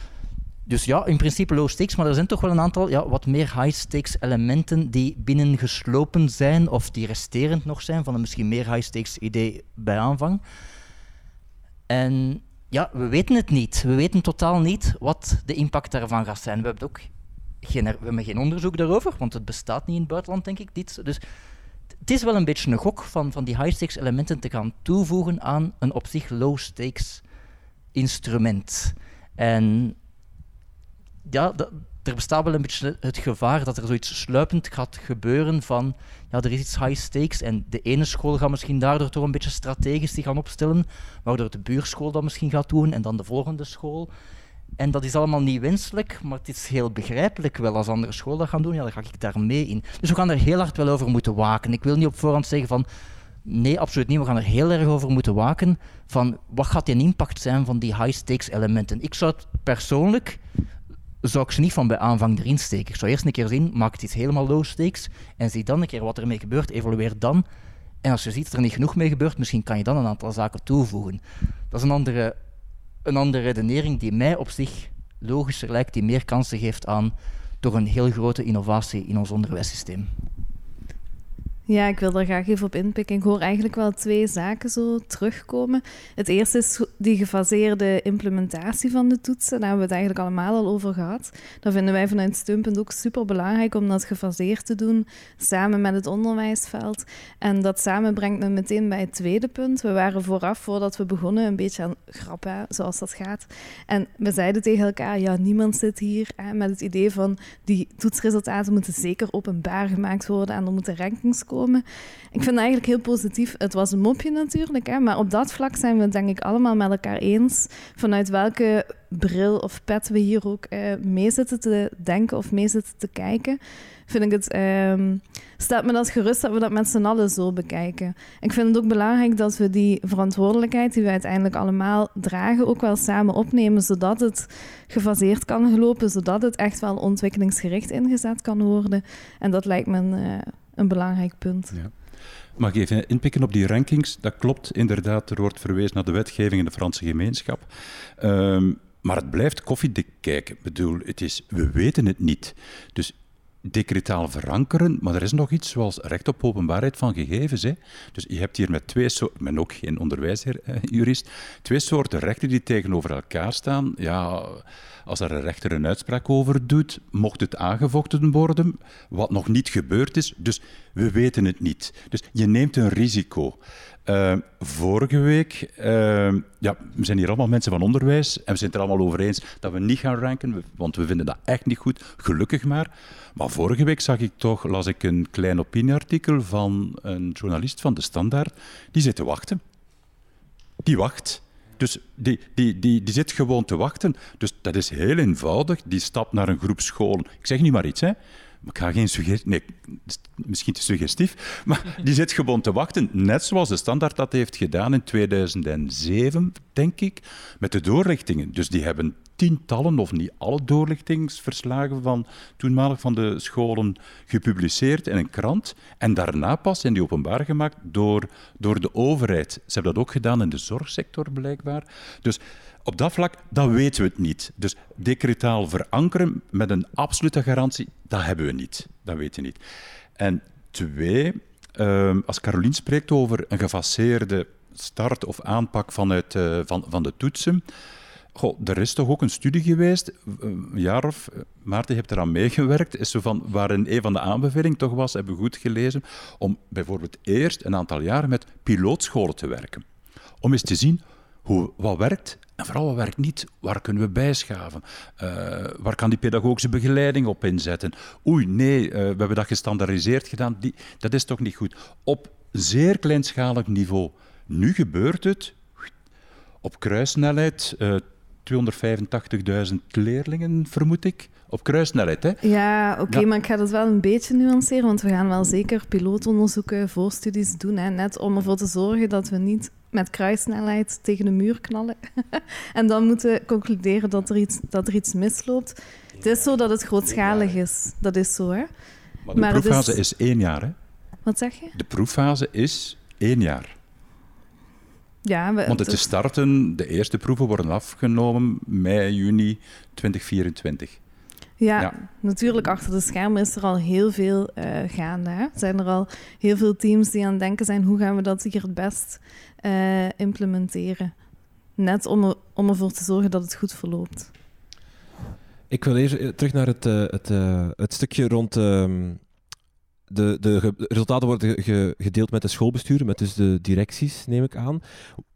dus ja, in principe low stakes, maar er zijn toch wel een aantal ja, wat meer high stakes elementen die binnengeslopen zijn of die resterend nog zijn van een misschien meer high stakes idee bij aanvang. En ja, we weten het niet. We weten totaal niet wat de impact daarvan gaat zijn. We hebben ook geen, we hebben geen onderzoek daarover, want het bestaat niet in het buitenland, denk ik. Dit. Dus het is wel een beetje een gok van, van die high stakes elementen te gaan toevoegen aan een op zich low stakes instrument. En ja, er bestaat wel een beetje het gevaar dat er zoiets sluipend gaat gebeuren van ja, er is iets high stakes en de ene school gaat misschien daardoor toch een beetje strategisch zich gaan opstellen, waardoor de buurschool dat misschien gaat doen en dan de volgende school. En dat is allemaal niet wenselijk, maar het is heel begrijpelijk wel als andere scholen dat gaan doen, ja, dan ga ik daar mee in. Dus we gaan er heel hard wel over moeten waken. Ik wil niet op voorhand zeggen van nee, absoluut niet. We gaan er heel erg over moeten waken van wat gaat die impact zijn van die high stakes elementen. Ik zou het persoonlijk zou ik ze niet van bij aanvang erin steken. Ik zou eerst een keer zien, maak het iets helemaal low en zie dan een keer wat ermee gebeurt, evalueer dan. En als je ziet dat er niet genoeg mee gebeurt, misschien kan je dan een aantal zaken toevoegen. Dat is een andere, een andere redenering die mij op zich logischer lijkt, die meer kansen geeft aan toch een heel grote innovatie in ons onderwijssysteem. Ja, ik wil daar graag even op inpikken. Ik hoor eigenlijk wel twee zaken zo terugkomen. Het eerste is die gefaseerde implementatie van de toetsen. Daar hebben we het eigenlijk allemaal al over gehad. Dat vinden wij vanuit Steunpunt ook super belangrijk om dat gefaseerd te doen, samen met het onderwijsveld. En dat samen brengt me meteen bij het tweede punt. We waren vooraf, voordat we begonnen, een beetje aan grappen, zoals dat gaat. En we zeiden tegen elkaar, ja, niemand zit hier hè, met het idee van die toetsresultaten moeten zeker openbaar gemaakt worden en er moeten rankings komen Ik vind eigenlijk heel positief. Het was een mopje natuurlijk, hè, maar op dat vlak zijn we het denk ik allemaal met elkaar eens vanuit welke bril of pet we hier ook uh, mee zitten te denken of mee zitten te kijken vind ik het, um, staat me dat gerust dat we dat met z'n allen zo bekijken. Ik vind het ook belangrijk dat we die verantwoordelijkheid die we uiteindelijk allemaal dragen ook wel samen opnemen, zodat het gefaseerd kan gelopen, zodat het echt wel ontwikkelingsgericht ingezet kan worden. En dat lijkt me een, uh, een belangrijk punt. Ja. Mag ik even inpikken op die rankings? Dat klopt inderdaad. Er wordt verwezen naar de wetgeving in de Franse gemeenschap. Um, maar het blijft koffiedik kijken. Ik bedoel, het is, we weten het niet. Dus decretaal verankeren, maar er is nog iets zoals recht op openbaarheid van gegevens. Hè. Dus je hebt hier met twee soorten, ik ben ook geen onderwijsjurist, twee soorten rechten die tegenover elkaar staan. Ja, als er een rechter een uitspraak over doet, mocht het aangevochten worden, wat nog niet gebeurd is. Dus we weten het niet. Dus je neemt een risico. Uh, vorige week, uh, ja, we zijn hier allemaal mensen van onderwijs en we zijn het er allemaal over eens dat we niet gaan ranken, want we vinden dat echt niet goed, gelukkig maar. Maar vorige week zag ik toch, las ik een klein opinieartikel van een journalist van De Standaard, die zit te wachten. Die wacht. Dus die, die, die, die zit gewoon te wachten. Dus dat is heel eenvoudig. Die stapt naar een groep scholen. Ik zeg niet maar iets, hè ik ga geen suggestie... Nee, misschien te suggestief. Maar die zit gewoon te wachten, net zoals de standaard dat heeft gedaan in 2007, denk ik, met de doorlichtingen. Dus die hebben tientallen, of niet alle doorlichtingsverslagen van toenmalig van de scholen gepubliceerd in een krant. En daarna pas zijn die openbaar gemaakt door, door de overheid. Ze hebben dat ook gedaan in de zorgsector, blijkbaar. Dus op dat vlak, dat weten we het niet. Dus decretaal verankeren met een absolute garantie, dat hebben we niet. Dat weten we niet. En twee, ehm, als Carolien spreekt over een gefaseerde start of aanpak vanuit, uh, van, van de toetsen. Goh, er is toch ook een studie geweest, een jaar of... Maarten, je hebt eraan meegewerkt, is zo van, waarin een van de aanbevelingen toch was, hebben we goed gelezen, om bijvoorbeeld eerst een aantal jaren met pilootscholen te werken. Om eens te zien hoe, wat werkt en vooral wat werkt niet. Waar kunnen we bijschaven? Uh, waar kan die pedagogische begeleiding op inzetten? Oei, nee, uh, we hebben dat gestandaardiseerd gedaan. Die, dat is toch niet goed. Op zeer kleinschalig niveau. Nu gebeurt het op kruissnelheid. Eh, 285.000 leerlingen, vermoed ik op kruissnelheid. Hè? Ja, oké, maar ik ga dat wel een beetje nuanceren, want we gaan wel zeker pilootonderzoeken, voorstudies doen, hè, net om ervoor te zorgen dat we niet met kruissnelheid tegen de muur knallen [laughs] en dan moeten concluderen dat er iets, dat er iets misloopt. Het is zo dat het grootschalig is. Dat is zo, hè. Maar de maar proeffase is... is... één jaar, hè? Wat zeg je? De proeffase is één jaar. Ja, we, Want het is starten, de eerste proeven worden afgenomen mei, juni 2024. Ja, natuurlijk achter de schermen is er al heel veel uh, gaande. Hè? Zijn er al heel veel teams die aan het denken zijn hoe gaan we dat hier het best uh, implementeren. Net om, om ervoor te zorgen dat het goed verloopt. Ik wil eerst eh, terug naar het, het, het stukje rond... De, de resultaten worden gedeeld met de schoolbesturen, met dus de directies, neem ik aan.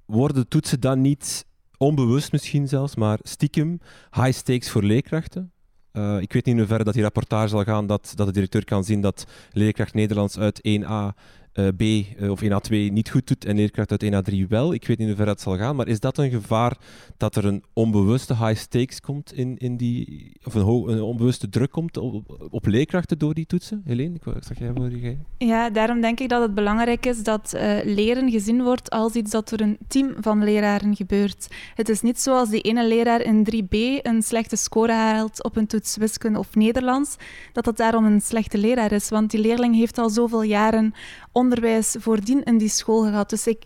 Worden toetsen dan niet onbewust misschien zelfs, maar stiekem high stakes voor leerkrachten? Uh, ik weet niet in hoeverre dat die rapportage zal gaan dat, dat de directeur kan zien dat leerkracht Nederlands uit 1A uh, B uh, of 1A2 niet goed doet en leerkracht uit 1A3 wel. Ik weet niet hoe ver dat zal gaan, maar is dat een gevaar dat er een onbewuste high stakes komt in, in die, of een, onbewuste druk komt op, op, leerkrachten door die toetsen? Helene, ik zag jij voor. Ja, daarom denk ik dat het belangrijk is dat uh, leren gezien wordt als iets dat door een team van leraren gebeurt. Het is niet zoals die ene leraar in 3B een slechte score haalt op een toets wiskunde of Nederlands, dat dat daarom een slechte leraar is, want die leerling heeft al zoveel jaren onderwijs voordien in die school gehad. Dus ik,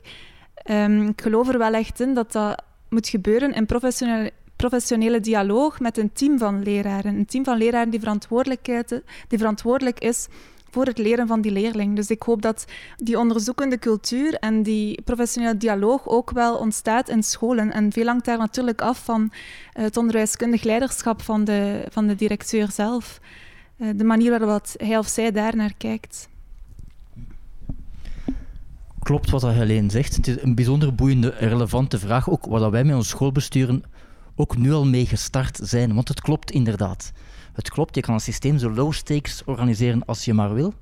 um, ik geloof er wel echt in dat dat moet gebeuren in professionele, professionele dialoog met een team van leraren. Een team van leraren die, verantwoordelijkheid, die verantwoordelijk is voor het leren van die leerling. Dus ik hoop dat die onderzoekende cultuur en die professionele dialoog ook wel ontstaat in scholen. En veel hangt daar natuurlijk af van het onderwijskundig leiderschap van de, van de directeur zelf. Uh, de manier waarop hij of zij daar naar kijkt klopt wat Helene zegt. Het is een bijzonder boeiende, relevante vraag. Ook waar wij met ons schoolbesturen ook nu al mee gestart zijn. Want het klopt inderdaad. Het klopt, je kan een systeem zo low stakes organiseren als je maar wil.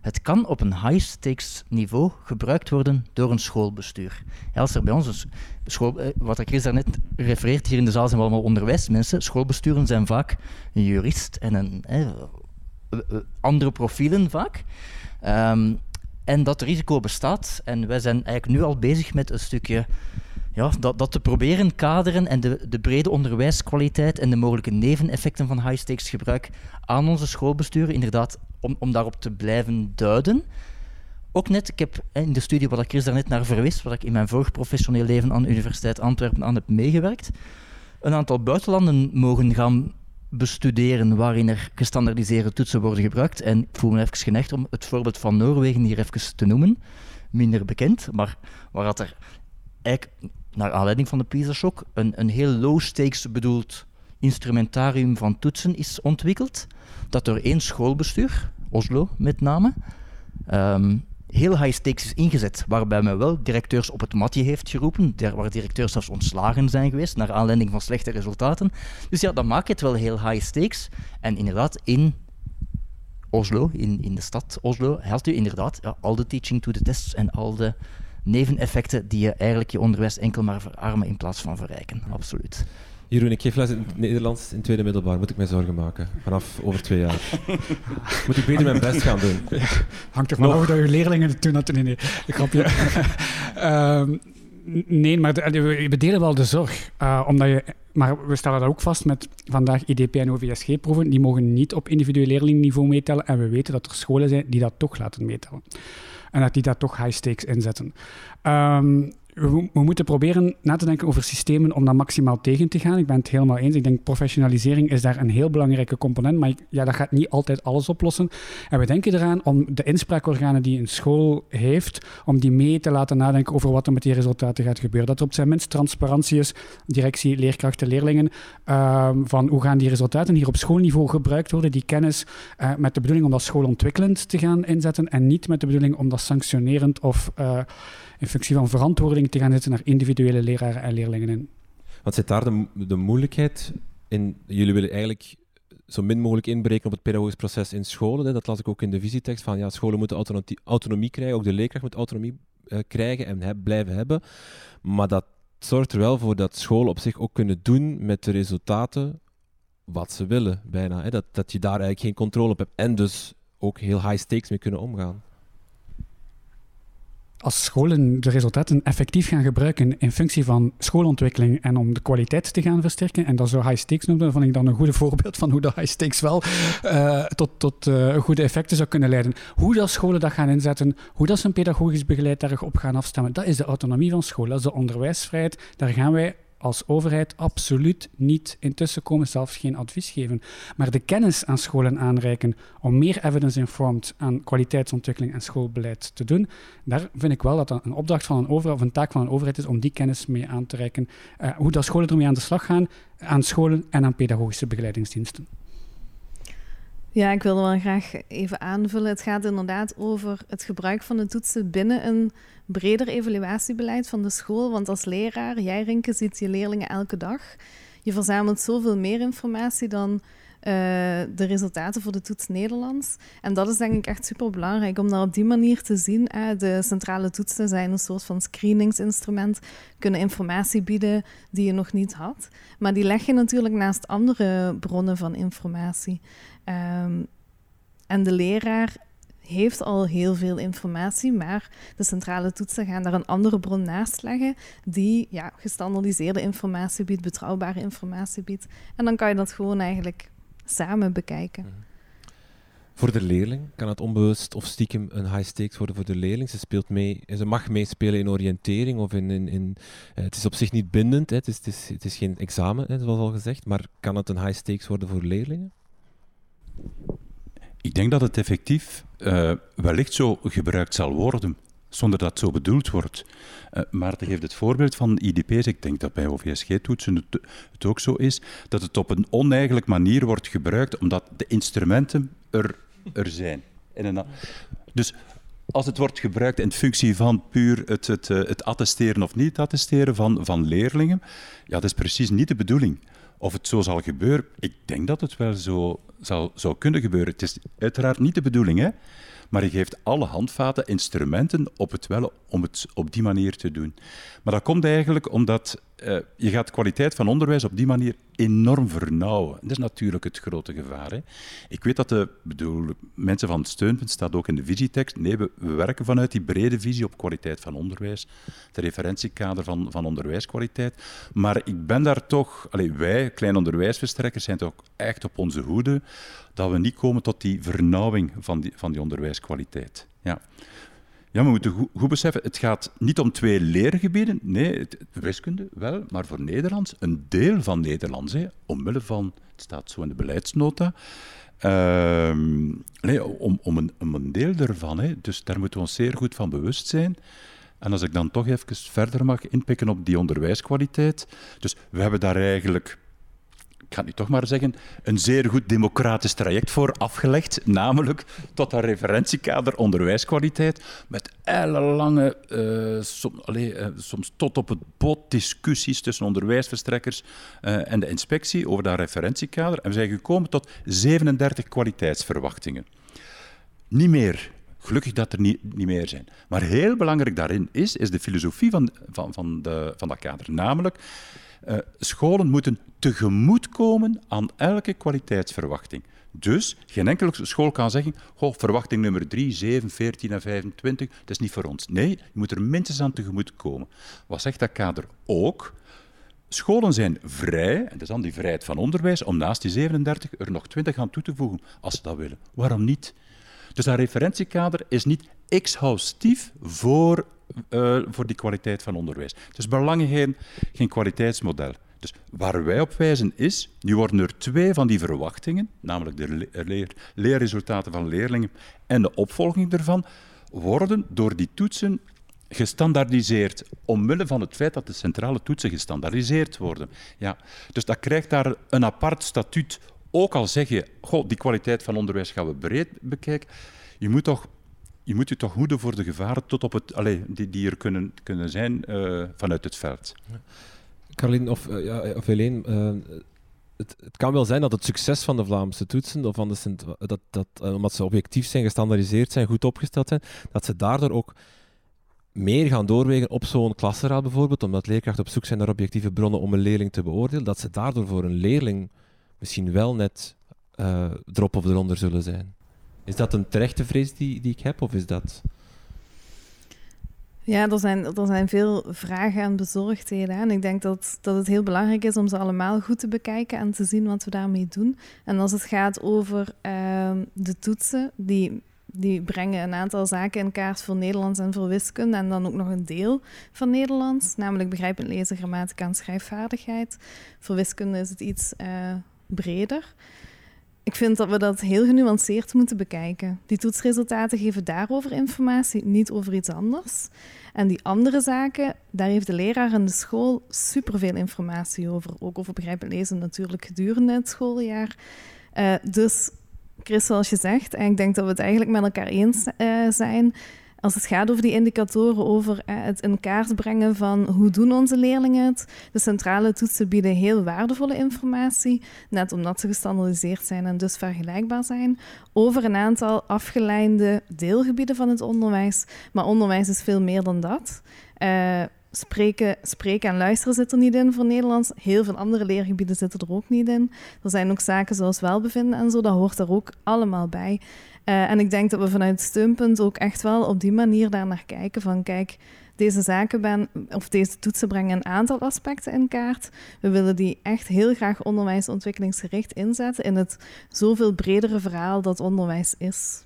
Het kan op een high-stakes niveau gebruikt worden door een schoolbestuur. Als er bij ons school, eh, wat Chris daarnet refereert, hier in de zaal zijn we allemaal onderwijsmensen. Schoolbesturen zijn vaak een jurist en een, eh, andere profielen vaak. Ehm, en dat risico bestaat. En wij zijn eigenlijk nu al bezig met een stukje ja, dat, dat te proberen kaderen en de, de brede onderwijskwaliteit en de mogelijke neveneffecten van high-stakes gebruik aan onze schoolbesturen, inderdaad, om, om daarop te blijven duiden. Ook net, ik heb in de studie waar Chris daarnet naar verwees, waar ik in mijn vorig professioneel leven aan de Universiteit Antwerpen aan heb meegewerkt, een aantal buitenlanden mogen gaan bestuderen waarin er gestandardiseerde toetsen worden gebruikt. En ik voel me even geneigd om het voorbeeld van Noorwegen hier even te noemen. Minder bekend, maar waar er eigenlijk, naar aanleiding van de PISA-shock, een, een heel low-stakes bedoeld instrumentarium van toetsen is ontwikkeld, dat door één schoolbestuur, Oslo met name, ehm, heel high stakes is ingezet, waarbij men wel directeurs op het matje heeft geroepen, waar directeurs zelfs ontslagen zijn geweest naar aanleiding van slechte resultaten. Dus ja, dan maakt het wel heel high stakes. En inderdaad, in Oslo, in, in de stad Oslo, helpt u inderdaad al de teaching to the tests en al de neveneffecten die je eigenlijk je onderwijs enkel maar verarmen in plaats van verrijken. Absoluut. Jeroen, ik geef les in het Nederlands in tweede middelbaar. Moet ik mij zorgen maken? Vanaf over twee jaar. [laughs] Moet ik beter mijn best gaan doen? hangt er vanaf dat je leerlingen toen had. Nee, nee, een grapje. um, [laughs] nee, maar we bedelen wel de zorg. Uh, omdat je, maar we stellen dat ook vast met vandaag IDP en OVSG-proeven. Die mogen niet op individueel leerlingniveau meetellen. En we weten dat er scholen zijn die dat toch laten meetellen. En dat die daar toch high stakes inzetten. Um, we, moeten proberen na te denken over systemen om dat maximaal tegen te gaan. Ik ben het helemaal eens. Ik denk professionalisering is daar een heel belangrijke component, maar ja, dat gaat niet altijd alles oplossen. En we denken eraan om de inspraakorganen die een school heeft, om die mee te laten nadenken over wat er met die resultaten gaat gebeuren. Dat er op zijn minst transparantie is, directie, leerkrachten, leerlingen, ehm, van hoe gaan die resultaten hier op schoolniveau gebruikt worden, die kennis uh, met de bedoeling om dat schoolontwikkelend te gaan inzetten en niet met de bedoeling om dat sanctionerend of... Uh, in functie van verantwoording te gaan zetten naar individuele leraren en leerlingen in. Wat zit daar de, de moeilijkheid in? Jullie willen eigenlijk zo min mogelijk inbreken op het pedagogisch proces in scholen. Dat las ik ook in de visietekst van ja, scholen moeten autonomie, krijgen, ook de leerkracht moet autonomie uh, krijgen en blijven hebben. Maar dat zorgt er wel voor dat scholen op zich ook kunnen doen met de resultaten wat ze willen, bijna. Hè. Dat, dat je daar eigenlijk geen controle op hebt en dus ook heel high stakes mee kunnen omgaan als scholen de resultaten effectief gaan gebruiken in functie van schoolontwikkeling en om de kwaliteit te gaan versterken, en dat zo high stakes noemen, vond ik dan een goed [laughs] voorbeeld van hoe dat high stakes wel uh, tot, tot uh, goede effecten zou kunnen leiden. Hoe dat scholen dat gaan inzetten, hoe dat ze een pedagogisch begeleid daarop gaan afstemmen, dat is de autonomie van scholen, dat is de onderwijsvrijheid. Daar gaan wij als overheid absoluut niet intussen komen, zelfs geen advies geven. Maar de kennis aan scholen aanreiken om meer evidence-informed aan kwaliteitsontwikkeling en schoolbeleid te doen, daar vind ik wel dat dat een opdracht van een overheid of een taak van een overheid is om die kennis mee aan te reiken. Uh, hoe dat scholen ermee aan de slag gaan, aan scholen en aan pedagogische begeleidingsdiensten. Ja, ik wilde wel graag even aanvullen. Het gaat inderdaad over het gebruik van de toetsen binnen een breder evaluatiebeleid van de school. Want als leraar, jij Rinke, ziet je leerlingen elke dag. Je verzamelt zoveel meer informatie dan uh, de resultaten voor de toets Nederlands. En dat is denk ik echt super belangrijk om dat op die manier te zien. De centrale toetsen zijn een soort van screeningsinstrument, kunnen informatie bieden die je nog niet had. Maar die leg je natuurlijk naast andere bronnen van informatie. Um, en de leraar heeft al heel veel informatie, maar de centrale toetsen gaan daar een andere bron naast leggen die ja, gestandardiseerde informatie biedt, betrouwbare informatie biedt. En dan kan je dat gewoon eigenlijk samen bekijken. Mhm. Voor de leerling kan het onbewust of stiekem een high stakes worden voor de leerling. Ze, speelt mee, ze mag meespelen in oriëntering of in. in, in eh, het is op zich niet bindend, hè. Het, is, het, is, het is geen examen, hè, zoals al gezegd, maar kan het een high stakes worden voor leerlingen? Ik denk dat het effectief uh, wellicht zo gebruikt zal worden, zonder dat het zo bedoeld wordt. Uh, Maarten geeft het voorbeeld van IDP's. Ik denk dat bij OVSG-toetsen het, het, ook zo is, dat het op een oneigenlijk manier wordt gebruikt, omdat de instrumenten er, er zijn. En dus als het wordt gebruikt in functie van puur het, het, eh, het attesteren of niet attesteren van, van leerlingen, ja, dat is precies niet de bedoeling. Of het zo zal gebeuren, ik denk dat het wel zo zou, zou kunnen gebeuren. Het is uiteraard niet de bedoeling, hè? Maar je geeft alle handvaten, instrumenten op het wel om het op die manier te doen. Maar dat komt eigenlijk omdat uh, je gaat kwaliteit van onderwijs op die manier enorm vernauwen. Dat is natuurlijk het grote gevaar. Hè. Ik weet dat de bedoel, mensen van het steunpunt, staat ook in de visietekst, nee, we, werken vanuit die brede visie op kwaliteit van onderwijs, de referentiekader van, van onderwijskwaliteit. Maar ik ben daar toch, allez, wij, kleine onderwijsverstrekkers, zijn toch echt op onze hoede dat we niet komen tot die vernauwing van die, van die onderwijskwaliteit. Ja. Ja, we moeten goed, goed, beseffen, het gaat niet om twee leergebieden. Nee, het, wiskunde wel, maar voor Nederlands, een deel van Nederlands, hè, omwille van, het staat zo in de beleidsnota, ehm, nee, om, om, een, een deel ervan. Hè, dus daar moeten we ons zeer goed van bewust zijn. En als ik dan toch even verder mag inpikken op die onderwijskwaliteit. Dus we hebben daar eigenlijk ik ga nu toch maar zeggen, een zeer goed democratisch traject voor afgelegd, namelijk tot een referentiekader onderwijskwaliteit, met ellenlange, uh, allez, uh, soms tot op het bot discussies tussen onderwijsverstrekkers uh, en de inspectie over dat referentiekader. En we zijn gekomen tot 37 kwaliteitsverwachtingen. Niet meer. Gelukkig dat er niet, niet meer zijn. Maar heel belangrijk daarin is, is de filosofie van, van, van, de, van dat kader. Namelijk, uh, scholen moeten tegemoetkomen aan elke kwaliteitsverwachting. Dus geen enkele school kan zeggen: goh, verwachting nummer 3, 7, 14 en 25, dat is niet voor ons. Nee, je moet er minstens aan tegemoet komen. Wat zegt dat kader ook? Scholen zijn vrij, en dat is dan die vrijheid van onderwijs, om naast die 37 er nog 20 aan toe te voegen, als ze dat willen. Waarom niet? Dus dat referentiekader is niet exhaustief voor, uh, voor die kwaliteit van onderwijs. Is belangrijk geen, geen kwaliteitsmodel. Dus waar wij op wijzen is, nu worden er twee van die verwachtingen, namelijk de leer, leerresultaten van leerlingen en de opvolging ervan, worden door die toetsen gestandaardiseerd, omwille van het feit dat de centrale toetsen gestandaardiseerd worden. Ja, dus dat krijgt daar een apart statuut. Ook al zeg je, goh, die kwaliteit van onderwijs gaan we breed bekijken, je moet toch je moet je toch hoeden voor de gevaren tot op het, allez, die, die er kunnen, kunnen zijn uh, vanuit het veld. Carlien of, uh, ja, of Helene, het, kan wel zijn dat het succes van de Vlaamse toetsen, of van de, dat, dat, omdat ze objectief zijn, gestandaardiseerd zijn, goed opgesteld zijn, dat ze daardoor ook meer gaan doorwegen op zo'n klasseraad bijvoorbeeld, omdat leerkrachten op zoek zijn naar objectieve bronnen om een leerling te beoordelen, dat ze daardoor voor een leerling misschien wel net erop of eronder zullen zijn. Is dat een terechte vrees die, die ik heb, of is dat... Ja, er zijn, er zijn veel vragen en bezorgdheden. En ik denk dat, dat het heel belangrijk is om ze allemaal goed te bekijken en te zien wat we daarmee doen. En als het gaat over uh, de toetsen, die, die brengen een aantal zaken in kaart voor Nederlands en voor wiskunde. En dan ook nog een deel van Nederlands, namelijk begrijpend lezen, grammatica en schrijfvaardigheid. Voor wiskunde is het iets uh, breder. Ik vind dat we dat heel genuanceerd moeten bekijken. Die toetsresultaten geven daarover informatie, niet over iets anders. En die andere zaken, daar heeft de leraar en de school superveel informatie over. Ook over begrijpend lezen natuurlijk gedurende het schooljaar. Uh, dus Chris, zoals je zegt, en ik denk dat we het eigenlijk met elkaar eens uh, zijn als het gaat over die indicatoren, over eh, het in kaart brengen van hoe doen onze leerlingen het. De centrale toetsen bieden heel waardevolle informatie, net omdat ze gestandardiseerd zijn en dus vergelijkbaar zijn, over een aantal afgeleide deelgebieden van het onderwijs. Maar onderwijs is veel meer dan dat. Uh, spreken, spreken en luisteren zit er niet in voor Nederlands. Heel veel andere leergebieden zitten er ook niet in. Er zijn ook zaken zoals welbevinden en zo, dat hoort er ook allemaal bij. Uh, en ik denk dat we vanuit steunpunt ook echt wel op die manier daar naar kijken. Van kijk, deze zaken ben, of deze toetsen brengen een aantal aspecten in kaart. We willen die echt heel graag onderwijsontwikkelingsgericht inzetten in het zoveel bredere verhaal dat onderwijs is.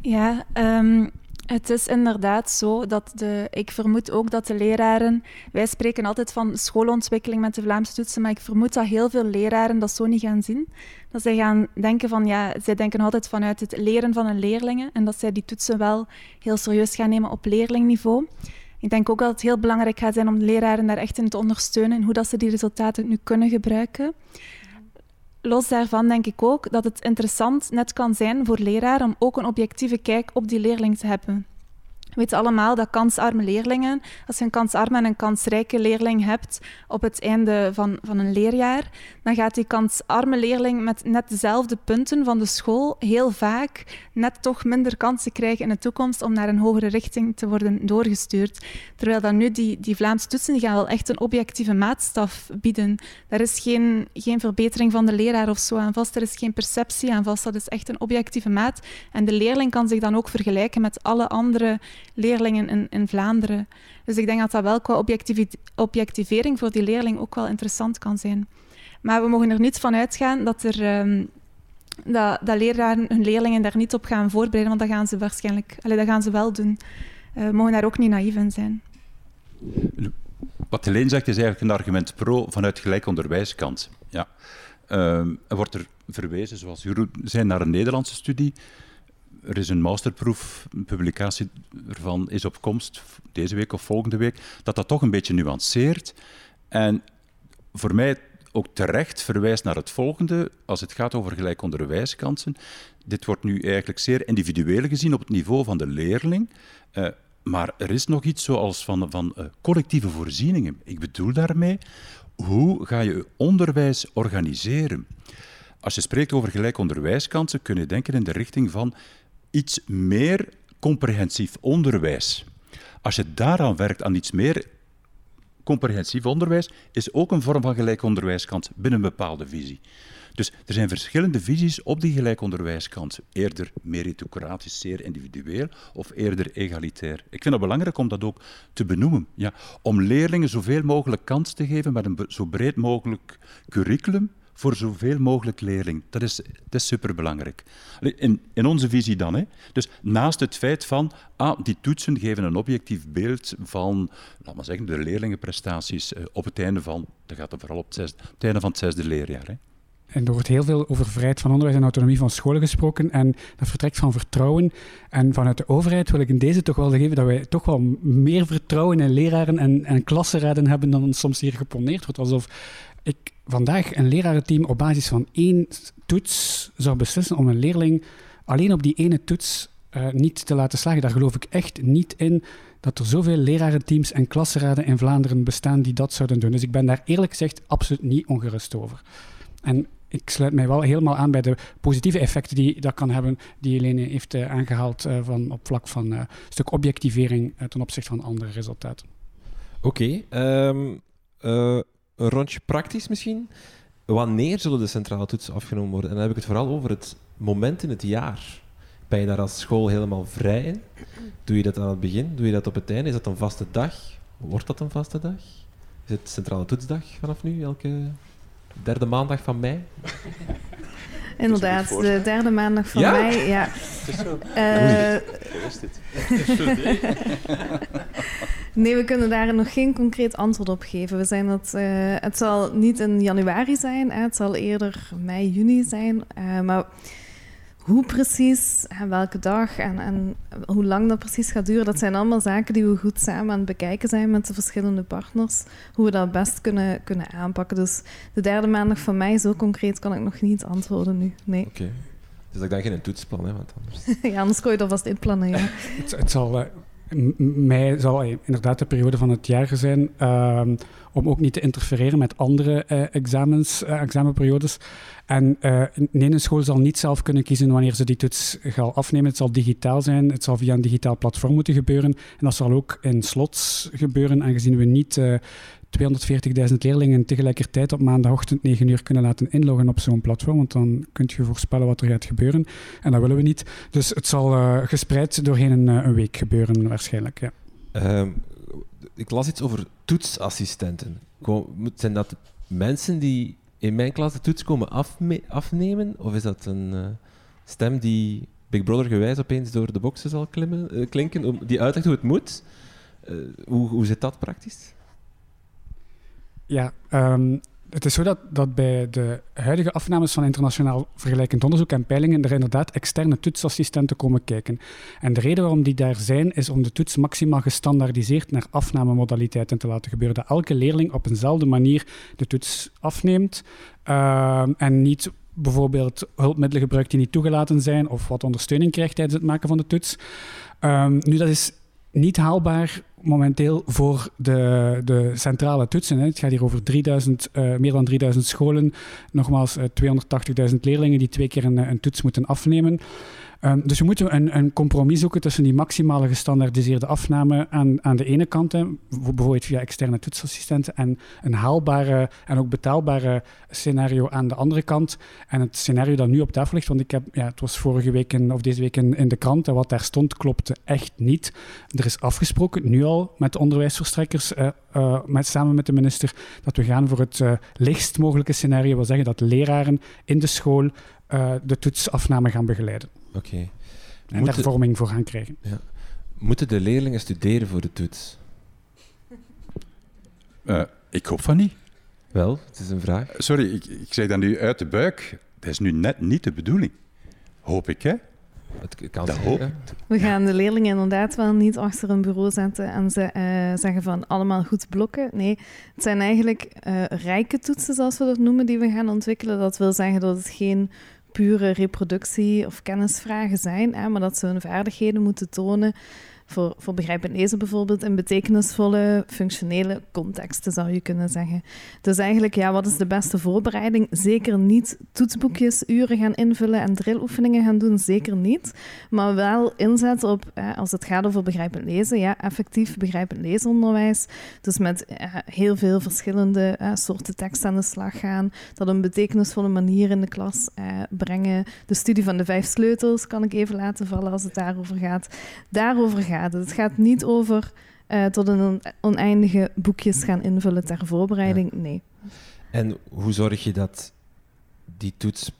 Ja, um, het is inderdaad zo dat de, ik vermoed ook dat de leraren, wij spreken altijd van schoolontwikkeling met de Vlaamse toetsen, maar ik vermoed dat heel veel leraren dat zo niet gaan zien. Dat zij gaan denken van, ja, zij denken altijd vanuit het leren van hun leerlingen en dat zij die toetsen wel heel serieus gaan nemen op leerlingniveau. Ik denk ook dat het heel belangrijk gaat zijn om de leraren daar echt in te ondersteunen en hoe dat ze die resultaten nu kunnen gebruiken los daarvan denk ik ook dat het interessant net kan zijn voor leraren om ook een objectieve kijk op die leerling te hebben. We weten allemaal dat kansarme leerlingen, als je een kansarme en een kansrijke leerling hebt op het einde van, van een leerjaar, dan gaat die kansarme leerling met net dezelfde punten van de school heel vaak net toch minder kansen krijgen in de toekomst om naar een hogere richting te worden doorgestuurd. Terwijl dan nu die, die Vlaamse toetsen die gaan wel echt een objectieve maatstaf bieden. Daar is geen, geen verbetering van de leraar of zo aan vast, er is geen perceptie aan vast, dat is echt een objectieve maat. En de leerling kan zich dan ook vergelijken met alle andere leerlingen in, in Vlaanderen. Dus ik denk dat dat wel qua objectivering voor die leerling ook wel interessant kan zijn. Maar we mogen er niet van uitgaan dat, er, um, dat, dat leraren hun leerlingen daar niet op gaan voorbereiden, want dat gaan ze waarschijnlijk allee, dat gaan ze wel doen. Uh, mogen daar ook niet naïef in zijn. Wat Helene zegt is eigenlijk een argument pro vanuit gelijk onderwijskant. Ja. Uh, er wordt er verwezen, zoals u zei, naar een Nederlandse studie er is een masterproef, een publicatie ervan is op komst deze week of volgende week, dat dat toch een beetje nuanceert. En voor mij ook terecht verwijst naar het volgende, als het gaat over gelijk onderwijskansen. Dit wordt nu eigenlijk zeer individueel gezien op het niveau van de leerling. Uh, maar er is nog iets zoals van, van uh, collectieve voorzieningen. Ik bedoel daarmee, hoe ga je onderwijs organiseren? Als je spreekt over gelijk onderwijskansen, kun je denken in de richting van iets meer comprehensief onderwijs. Als je daaraan werkt, aan iets meer comprehensief onderwijs, is ook een vorm van gelijk onderwijskant binnen een bepaalde visie. Dus er zijn verschillende visies op die gelijk onderwijskant. Eerder meritocratisch, zeer individueel, of eerder egalitair. Ik vind het belangrijk om dat ook te benoemen. Ja, om leerlingen zoveel mogelijk kans te geven met een zo breed mogelijk curriculum, voor zoveel mogelijk leerling. Dat is, dat is superbelangrijk. In, in onze visie dan. Hè. Dus naast het feit van, ah, die toetsen geven een objectief beeld van, laten we zeggen, de leerlingenprestaties uh, op het einde van, dat gaat er vooral op het einde van het zesde leerjaar. Hè. En er wordt heel veel over vrijheid van onderwijs en autonomie van scholen gesproken. En dat vertrekt van vertrouwen. En vanuit de overheid wil ik in deze toch wel geven dat wij toch wel meer vertrouwen in leraren en, en klassenraden hebben dan soms hier geponeerd wordt. Alsof ik vandaag een lerarenteam op basis van één toets zou beslissen om een leerling alleen op die ene toets uh, niet te laten slagen. Daar geloof ik echt niet in dat er zoveel lerarenteams en klassenraden in Vlaanderen bestaan die dat zouden doen. Dus ik ben daar eerlijk gezegd absoluut niet ongerust over. En ik sluit mij wel helemaal aan bij de positieve effecten die dat kan hebben, die Helene heeft uh, aangehaald uh, van, op vlak van een stuk objectivering ten opzichte van andere resultaten. Oké, ehm, een rondje praktisch misschien. Wanneer zullen de centrale toetsen afgenomen worden? En dan heb ik het vooral over het moment in het jaar. Ben je daar als school helemaal vrij in? Doe je dat aan het begin? Doe je dat op het einde? Is dat een vaste dag? Wordt dat een vaste dag? Is het centrale toetsdag vanaf nu, elke derde maandag van mei? Inderdaad, de derde maandag van mei. Ja. [laughs] Het is zo. Uh, is dit? [laughs] [laughs] Nee, we kunnen daar nog geen concreet antwoord op geven. We zijn dat, uh, het zal niet in januari zijn, hè, het zal eerder mei, juni zijn. Uh, maar hoe precies en welke dag en, en hoe lang dat precies gaat duren, dat zijn allemaal zaken die we goed samen aan het bekijken zijn met de verschillende partners. Hoe we dat best kunnen, kunnen aanpakken. Dus de derde maandag van mei, zo concreet kan ik nog niet antwoorden nu. Nee. Oké. Dus ik denk geen toetsplan, hè, want anders... [laughs] ja, anders kon je dat vast inplannen, ja. het, het zal... Uh mei zal inderdaad de periode van het jaar zijn um, om ook niet te interfereren met andere uh, examens, uh, examenperiodes. En uh, een school zal niet zelf kunnen kiezen wanneer ze die toets gaan afnemen. Het zal digitaal zijn, het zal via een digitaal platform moeten gebeuren. En dat zal ook in slots gebeuren, aangezien we niet 240.000 leerlingen tegelijkertijd op maandagochtend 9 uur kunnen laten inloggen op zo'n platform, want dan kunt je voorspellen wat er gaat gebeuren. En dat willen we niet. Dus het zal uh, gespreid doorheen een, eh, een, week gebeuren waarschijnlijk. Ja. Uh, ik las iets over toetsassistenten. Zijn dat mensen die in mijn klas de toets komen afnemen? Of is dat een uh, stem die Big Brother gewijs opeens door de boxen zal klimmen, klinken, die uitlegt hoe het moet? hoe, hoe zit dat praktisch? Ja, um, het is zo dat, dat bij de huidige afnames van internationaal vergelijkend onderzoek en peilingen er inderdaad externe toetsassistenten komen kijken. En de reden waarom die daar zijn, is om de toets maximaal gestandaardiseerd naar afnamemodaliteiten te laten gebeuren. Dat elke leerling op eenzelfde manier de toets afneemt uh, en niet bijvoorbeeld hulpmiddelen gebruikt die niet toegelaten zijn of wat ondersteuning krijgt tijdens het maken van de toets. Um, nu, dat is niet haalbaar momenteel voor de, de centrale toetsen. Hè. Het gaat hier over 3000, uh, meer dan 3000 scholen, nogmaals uh, 280.000 leerlingen die twee keer een, een toets moeten afnemen. Um, dus we moeten een, een, compromis zoeken tussen die maximale gestandaardiseerde afname aan, aan de ene kant, bijvoorbeeld via externe toetsassistenten, en een haalbare en ook betaalbare scenario aan de andere kant. En het scenario dat nu op tafel ligt, want ik heb, ja, het was vorige week of deze week in, de krant, en wat daar stond klopte echt niet. Er is afgesproken, nu al, met de onderwijsverstrekkers, uh, uh, met, samen met de minister, dat we gaan voor het uh, lichtst mogelijke scenario. wil zeggen dat leraren in de school de toetsafname gaan begeleiden. Oké. Okay. En daar vorming voor gaan krijgen. Ja. Moeten de leerlingen studeren voor de toets? Uh, ik hoop van niet. Wel, het is een vraag. Sorry, ik, ik zeg dat nu uit de buik. Dat is nu net niet de bedoeling. Hoop ik, hè? Het kan dat hoop We gaan de leerlingen inderdaad wel niet achter een bureau zetten en ze uh, zeggen van allemaal goed blokken. Nee, het zijn eigenlijk uh, rijke toetsen, zoals we dat noemen, die we gaan ontwikkelen. Dat wil zeggen dat het geen pure reproductie of kennisvragen zijn, hè, maar dat ze hun vaardigheden moeten tonen voor, voor begrijpend lezen bijvoorbeeld in betekenisvolle, functionele contexten, zou je kunnen zeggen. Dus eigenlijk, ja, wat is de beste voorbereiding? Zeker niet toetsboekjes, uren gaan invullen en drilloefeningen gaan doen, zeker niet. Maar wel inzetten op, als het gaat over begrijpend lezen, ja, effectief begrijpend leesonderwijs. Dus met heel veel verschillende soorten tekst aan de slag gaan, dat op een betekenisvolle manier in de klas eh, brengen. De studie van de vijf sleutels kan ik even laten vallen als het daarover gaat. Daarover gaat het. gaat niet over uh, tot een oneindige boekjes gaan invullen ter voorbereiding. Nee. En hoe zorg je dat die toets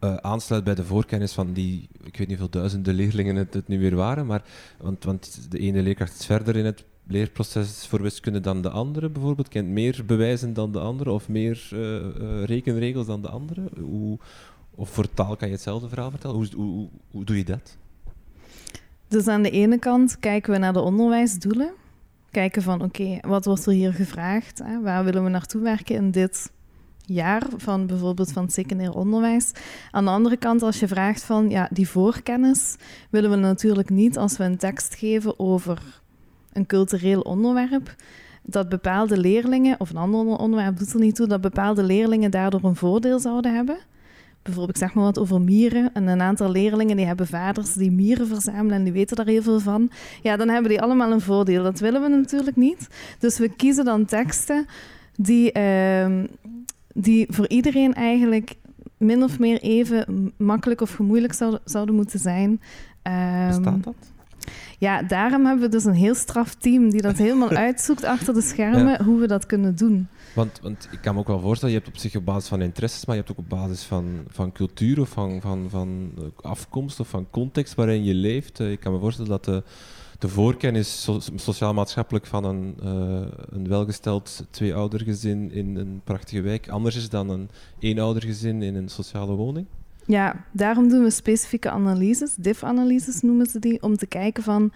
uh, aansluit bij de voorkennis van die, ik weet niet hoeveel duizenden leerlingen het, het nu weer waren, maar, want, want de ene leerkracht is verder in het leerproces voor wiskunde dan de andere bijvoorbeeld, kent meer bewijzen dan de andere of meer uh, rekenregels dan de andere? Hoe, of voor taal kan je hetzelfde verhaal vertellen? Hoe, hoe, hoe doe je dat? Dus aan de ene kant kijken we naar de onderwijsdoelen. Kijken van oké, wat wordt er hier gevraagd? Hè? Waar willen we naartoe werken in dit jaar van bijvoorbeeld van het secundair onderwijs. Aan de andere kant, als je vraagt van ja, die voorkennis, willen we natuurlijk niet als we een tekst geven over een cultureel onderwerp, dat bepaalde leerlingen, of een ander onderwerp doet er niet toe, dat bepaalde leerlingen daardoor een voordeel zouden hebben bijvoorbeeld, ik zeg maar wat over mieren. En een aantal leerlingen die hebben vaders die mieren verzamelen en die weten daar heel veel van. Ja, dan hebben die allemaal een voordeel. Dat willen we natuurlijk niet. Dus we kiezen dan teksten die, ehm, die voor iedereen eigenlijk min of meer even makkelijk of gemoeilijk zouden, zouden moeten zijn. Um, Bestaat dat? Ja, daarom hebben we dus een heel straf team die dat helemaal [laughs] uitzoekt achter de schermen, hoe we dat kunnen doen. Want, want ik kan me ook wel voorstellen, je hebt op zich op basis van interesses, maar je hebt ook op basis van, van cultuur of van, van, van afkomst of van context waarin je leeft. Eh, ik kan me voorstellen dat de, de voorkennis sociaal-maatschappelijk van een, uh, een welgesteld tweeoudergezin in een prachtige wijk anders is dan een eenoudergezin in een sociale woning. Ja, daarom doen we specifieke analyses, diff-analyses noemen ze die, om te kijken van,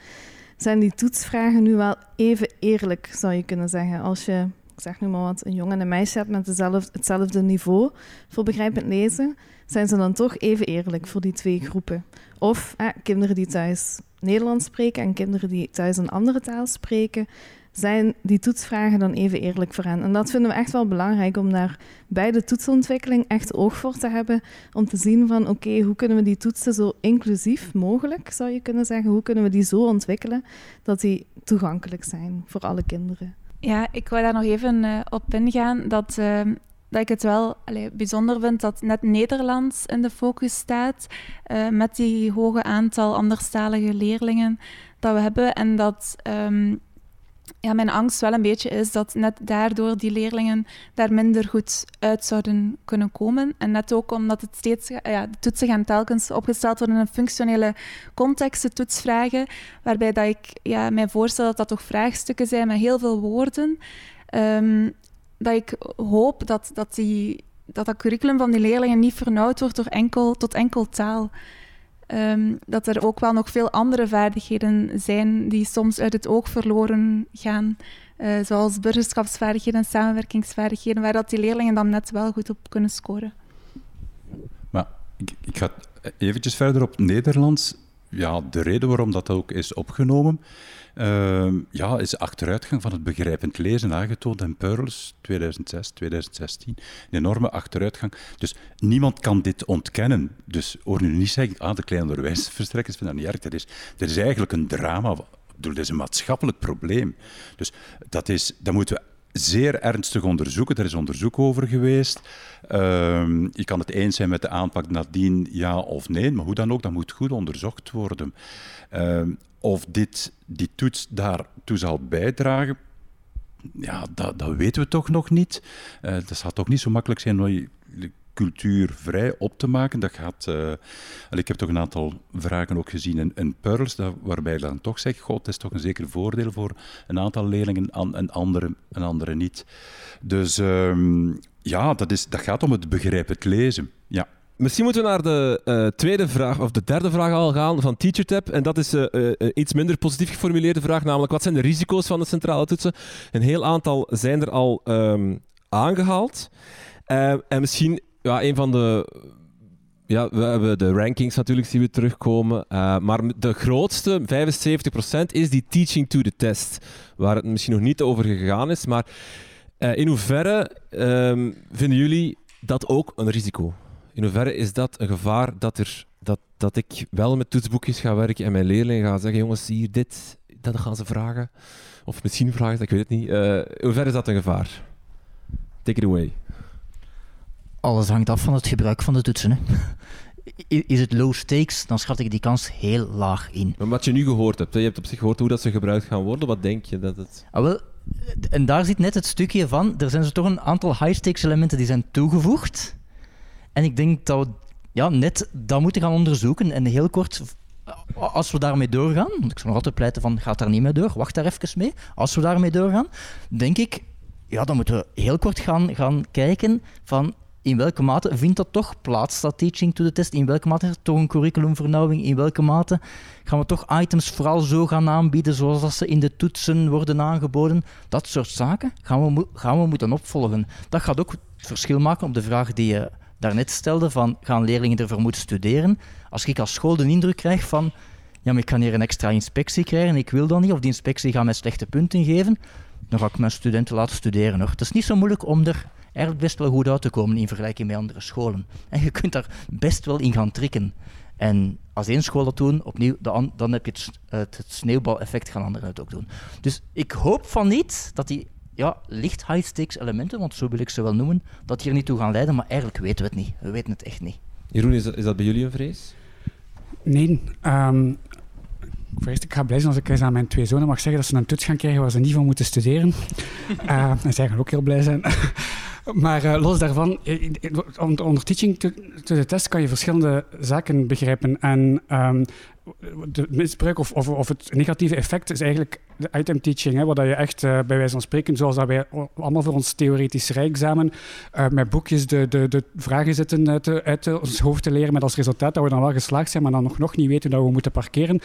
zijn die toetsvragen nu wel even eerlijk, zou je kunnen zeggen. Als je, zeg nu maar wat, een jongen en een meisje hebt met hetzelfde niveau voor begrijpend lezen, zijn ze dan toch even eerlijk voor die twee groepen. Of eh, kinderen die thuis Nederlands spreken en kinderen die thuis een andere taal spreken, zijn die toetsvragen dan even eerlijk voor hen. En dat vinden we echt wel belangrijk om daar bij de toetsontwikkeling echt oog voor te hebben. Om te zien van oké, hoe kunnen we die toetsen zo inclusief mogelijk, zou je kunnen zeggen. Hoe kunnen we die zo ontwikkelen dat die toegankelijk zijn voor alle kinderen. Ja, ik wil daar nog even uh, op ingaan dat, uh, dat ik het wel bijzonder vind dat net Nederlands in de focus staat. Uh, met die hoge aantal anderstalige leerlingen dat we hebben. En dat um, ja, mijn angst wel een beetje is dat net daardoor die leerlingen daar minder goed uit zouden kunnen komen. En net ook omdat het steeds, ja, de toetsen gaan telkens opgesteld worden in een functionele context, de toetsvragen, waarbij dat ik ja, mij voorstel dat dat toch vraagstukken zijn met heel veel woorden. Um, dat ik hoop dat, dat, die, dat dat curriculum van die leerlingen niet vernauwd wordt door enkel, tot enkel taal. Um, dat er ook wel nog veel andere vaardigheden zijn die soms uit het oog verloren gaan. Uh, zoals burgerschapsvaardigheden en samenwerkingsvaardigheden, waar dat die leerlingen dan net wel goed op kunnen scoren. Maar ik, ik ga eventjes verder op Nederlands. ja, de reden waarom dat ook is opgenomen, uh, ja, is achteruitgang van het begrijpend lezen aangetoond in Pearls 2006, 2016. Een enorme achteruitgang. Dus niemand kan dit ontkennen. Dus hoor nu niet zeggen, ah, de kleine onderwijsverstrekkers vinden dat niet erg. Dat is, er is eigenlijk een drama. Dat is een maatschappelijk probleem. Dus dat, is, dat moeten we zeer ernstig onderzoeken. Er is onderzoek over geweest. Uh, je kan het eens zijn met de aanpak nadien, ja of nee, maar hoe dan ook, dat moet goed onderzocht worden. Uh, of dit, die toets daartoe zal bijdragen, ja, dat, dat weten we toch nog niet. Uh, dat zal toch niet zo makkelijk zijn om cultuur vrij op te maken. Dat gaat, uh, ik heb toch een aantal vragen ook gezien in, in Pearls, dat, waarbij ik dan toch zeg, god, het is toch een zeker voordeel voor een aantal leerlingen en andere, en andere niet. Dus um, ja, dat, is, dat gaat om het begrijpend lezen. Ja. Misschien moeten we naar de uh, tweede vraag, of de derde vraag al gaan van TeacherTap. En dat is uh, iets minder positief geformuleerde vraag, namelijk wat zijn de risico's van de centrale toetsen? Een heel aantal zijn er al um, aangehaald. en misschien ja, een van de. Ja, we hebben de rankings natuurlijk zien we terugkomen. maar de grootste, 75%, is die teaching to the test. Waar het misschien nog niet over gegaan is. Maar in hoeverre um, vinden jullie dat ook een risico? In hoeverre is dat een gevaar dat, er, dat, dat ik wel met toetsboekjes ga werken en mijn leerlingen ga zeggen: jongens, hier dit, dat gaan ze vragen. Of misschien vragen ze, ik weet het niet. Uh, in hoeverre is dat een gevaar? Take it away. Alles hangt af van het gebruik van de toetsen. Hè. Is het low stakes, dan schat ik die kans heel laag in. Maar wat je nu gehoord hebt, je hebt op zich gehoord hoe dat ze gebruikt gaan worden. Wat denk je dat het... Ah, wel, en daar zit net het stukje van, er zijn zo toch een aantal high stakes elementen die zijn toegevoegd. En ik denk dat we ja, net dat moeten gaan onderzoeken. En heel kort, als we daarmee doorgaan, want ik zou nog altijd pleiten van, gaat daar niet mee door, wacht daar even mee. Als we daarmee doorgaan, denk ik, ja, dan moeten we heel kort gaan, gaan kijken van, in welke mate vindt dat toch plaats, dat teaching to the test? In welke mate is toch een curriculumvernauwing? In welke mate gaan we toch items vooral zo gaan aanbieden zoals ze in de toetsen worden aangeboden? Dat soort zaken gaan we, gaan we moeten opvolgen. Dat gaat ook verschil maken op de vraag die je daarnet stelde van gaan leerlingen ervoor moeten studeren. Als ik als school de indruk krijg van ja, maar ik kan hier een extra inspectie krijgen en ik wil dat niet, of die inspectie gaat mij slechte punten geven, dan ga ik mijn studenten laten studeren. Hoor. Het is niet zo moeilijk om er eigenlijk best wel goed uit te komen in vergelijking met andere scholen. [laughs] En je kunt daar best wel in gaan trikken. En als één school dat doen, opnieuw, dan heb je het, het, het sneeuwbaleffect gaan anderen het ook doen. Dus ik hoop van niet dat die ja, licht high-stakes elementen, want zo wil ik ze wel noemen, dat hier niet toe gaan leiden, maar eigenlijk weten we het niet. We weten het echt niet. Jeroen, is dat, is dat bij jullie een vrees? Nee. Um, ik ga blij zijn als ik eens aan mijn twee zonen mag zeggen dat ze een toets gaan krijgen waar ze niet van moeten studeren. uh, [laughs] en zij gaan ook heel blij zijn. [laughs] maar uh, los daarvan, onder teaching to, to the test kan je verschillende zaken begrijpen. En um, de misbruik of, of, of, het negatieve effect is eigenlijk de item teaching, hè, wat je echt uh, bij wijze van spreken, zoals dat wij allemaal voor ons theoretisch rijexamen uh, met boekjes de, de, de vragen zitten uit, uit ons hoofd te leren, met als resultaat dat we dan wel geslaagd zijn, maar dan nog, nog niet weten dat we moeten parkeren.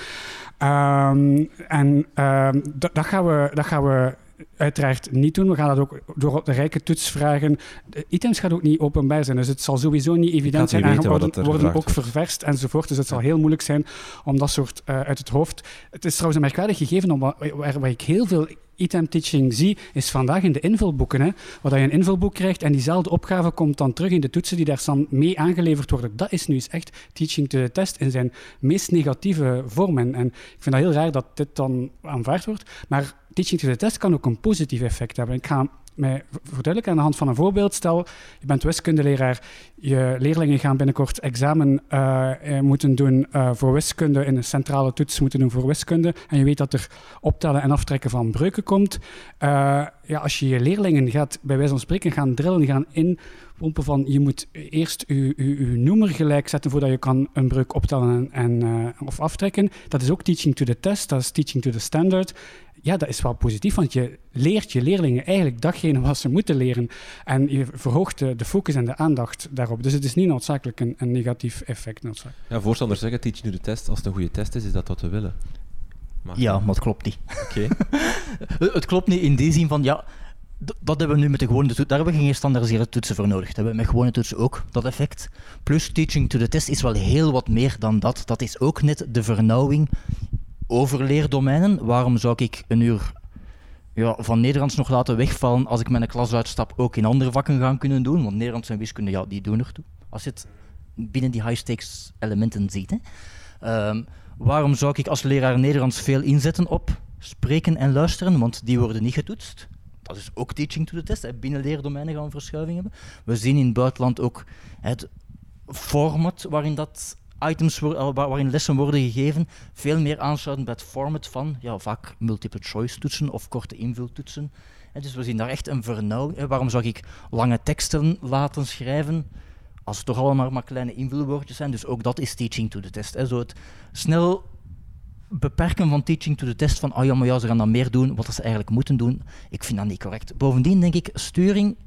Um, en um, dat, gaan we, dat gaan we uiteraard niet doen. We gaan dat ook door de rijke toets vragen. De items gaan ook niet openbaar zijn, dus het zal sowieso niet evident zijn. En worden, worden ook ververst enzovoort. Dus het zal heel moeilijk zijn om dat soort uh, uit het hoofd. Het is trouwens een merkwaardig gegeven om waar, waar ik heel veel item teaching zie, is vandaag in de invulboeken. Hè, waar je een invulboek krijgt en diezelfde opgave komt dan terug in de toetsen die daar dan mee aangeleverd worden. Dat is nu eens echt teaching to the test in zijn meest negatieve vorm. En, en ik vind dat heel raar dat dit dan aanvaard wordt. Maar teaching to the test kan ook een positief effect hebben. Ik ga mij verduidelijken aan de hand van een voorbeeld. Stel, je bent wiskundeleraar, je leerlingen gaan binnenkort examen uh, moeten doen uh, voor wiskunde, in een centrale toets moeten doen voor wiskunde, en je weet dat er optellen en aftrekken van breuken komt. ja, als je je leerlingen gaat, bij wijze van spreken, gaan drillen, gaan inpompen van je moet eerst je, je, je noemer gelijk zetten voordat je kan een breuk optellen en, en of aftrekken. Dat is ook teaching to the test, dat is teaching to the standard ja, dat is wel positief, want je leert je leerlingen eigenlijk datgene wat ze moeten leren. En je verhoogt de, de focus en de aandacht daarop. Dus het is niet noodzakelijk een, een negatief effect. Noodzakelijk. Ja, voorstanders zeggen, teach nu de test. Als het een goede test is, is dat wat we willen. Maar, ja, maar het klopt niet. Oké. [laughs] het klopt niet in die zin van, ja, dat hebben we nu met de gewone toetsen. Daar hebben we geen standaardiseerde toetsen voor nodig. Dat hebben we met gewone toetsen ook, dat effect. Plus teaching to the test is wel heel wat meer dan dat. Dat is ook net de vernauwing over leerdomeinen. Waarom zou ik een uur ja, van Nederlands nog laten wegvallen als ik mijn klas uitstap ook in andere vakken gaan kunnen doen? Want Nederlands en wiskunde, ja, die doen ertoe. Als je het binnen die high-stakes elementen ziet. Hè. Ehm, waarom zou ik als leraar Nederlands veel inzetten op spreken en luisteren? Want die worden niet getoetst dat is ook teaching to the test. Binnen leerdomeinen gaan we verschuiving hebben. We zien in het buitenland ook het format waarin dat items eh, waarin lessen worden gegeven, veel meer aansluiten bij het format van ja, vaak multiple choice toetsen of korte invultoetsen. dus we zien daar echt een vernauwing. Waarom zou ik lange teksten laten schrijven als het toch allemaal maar kleine invulwoordjes zijn? Dus ook dat is teaching to the test. Zo het snel beperken van teaching to the test van, oh ja, maar ja, ze gaan dan meer doen wat ze eigenlijk moeten doen. Ik vind dat niet correct. Bovendien denk ik, sturing,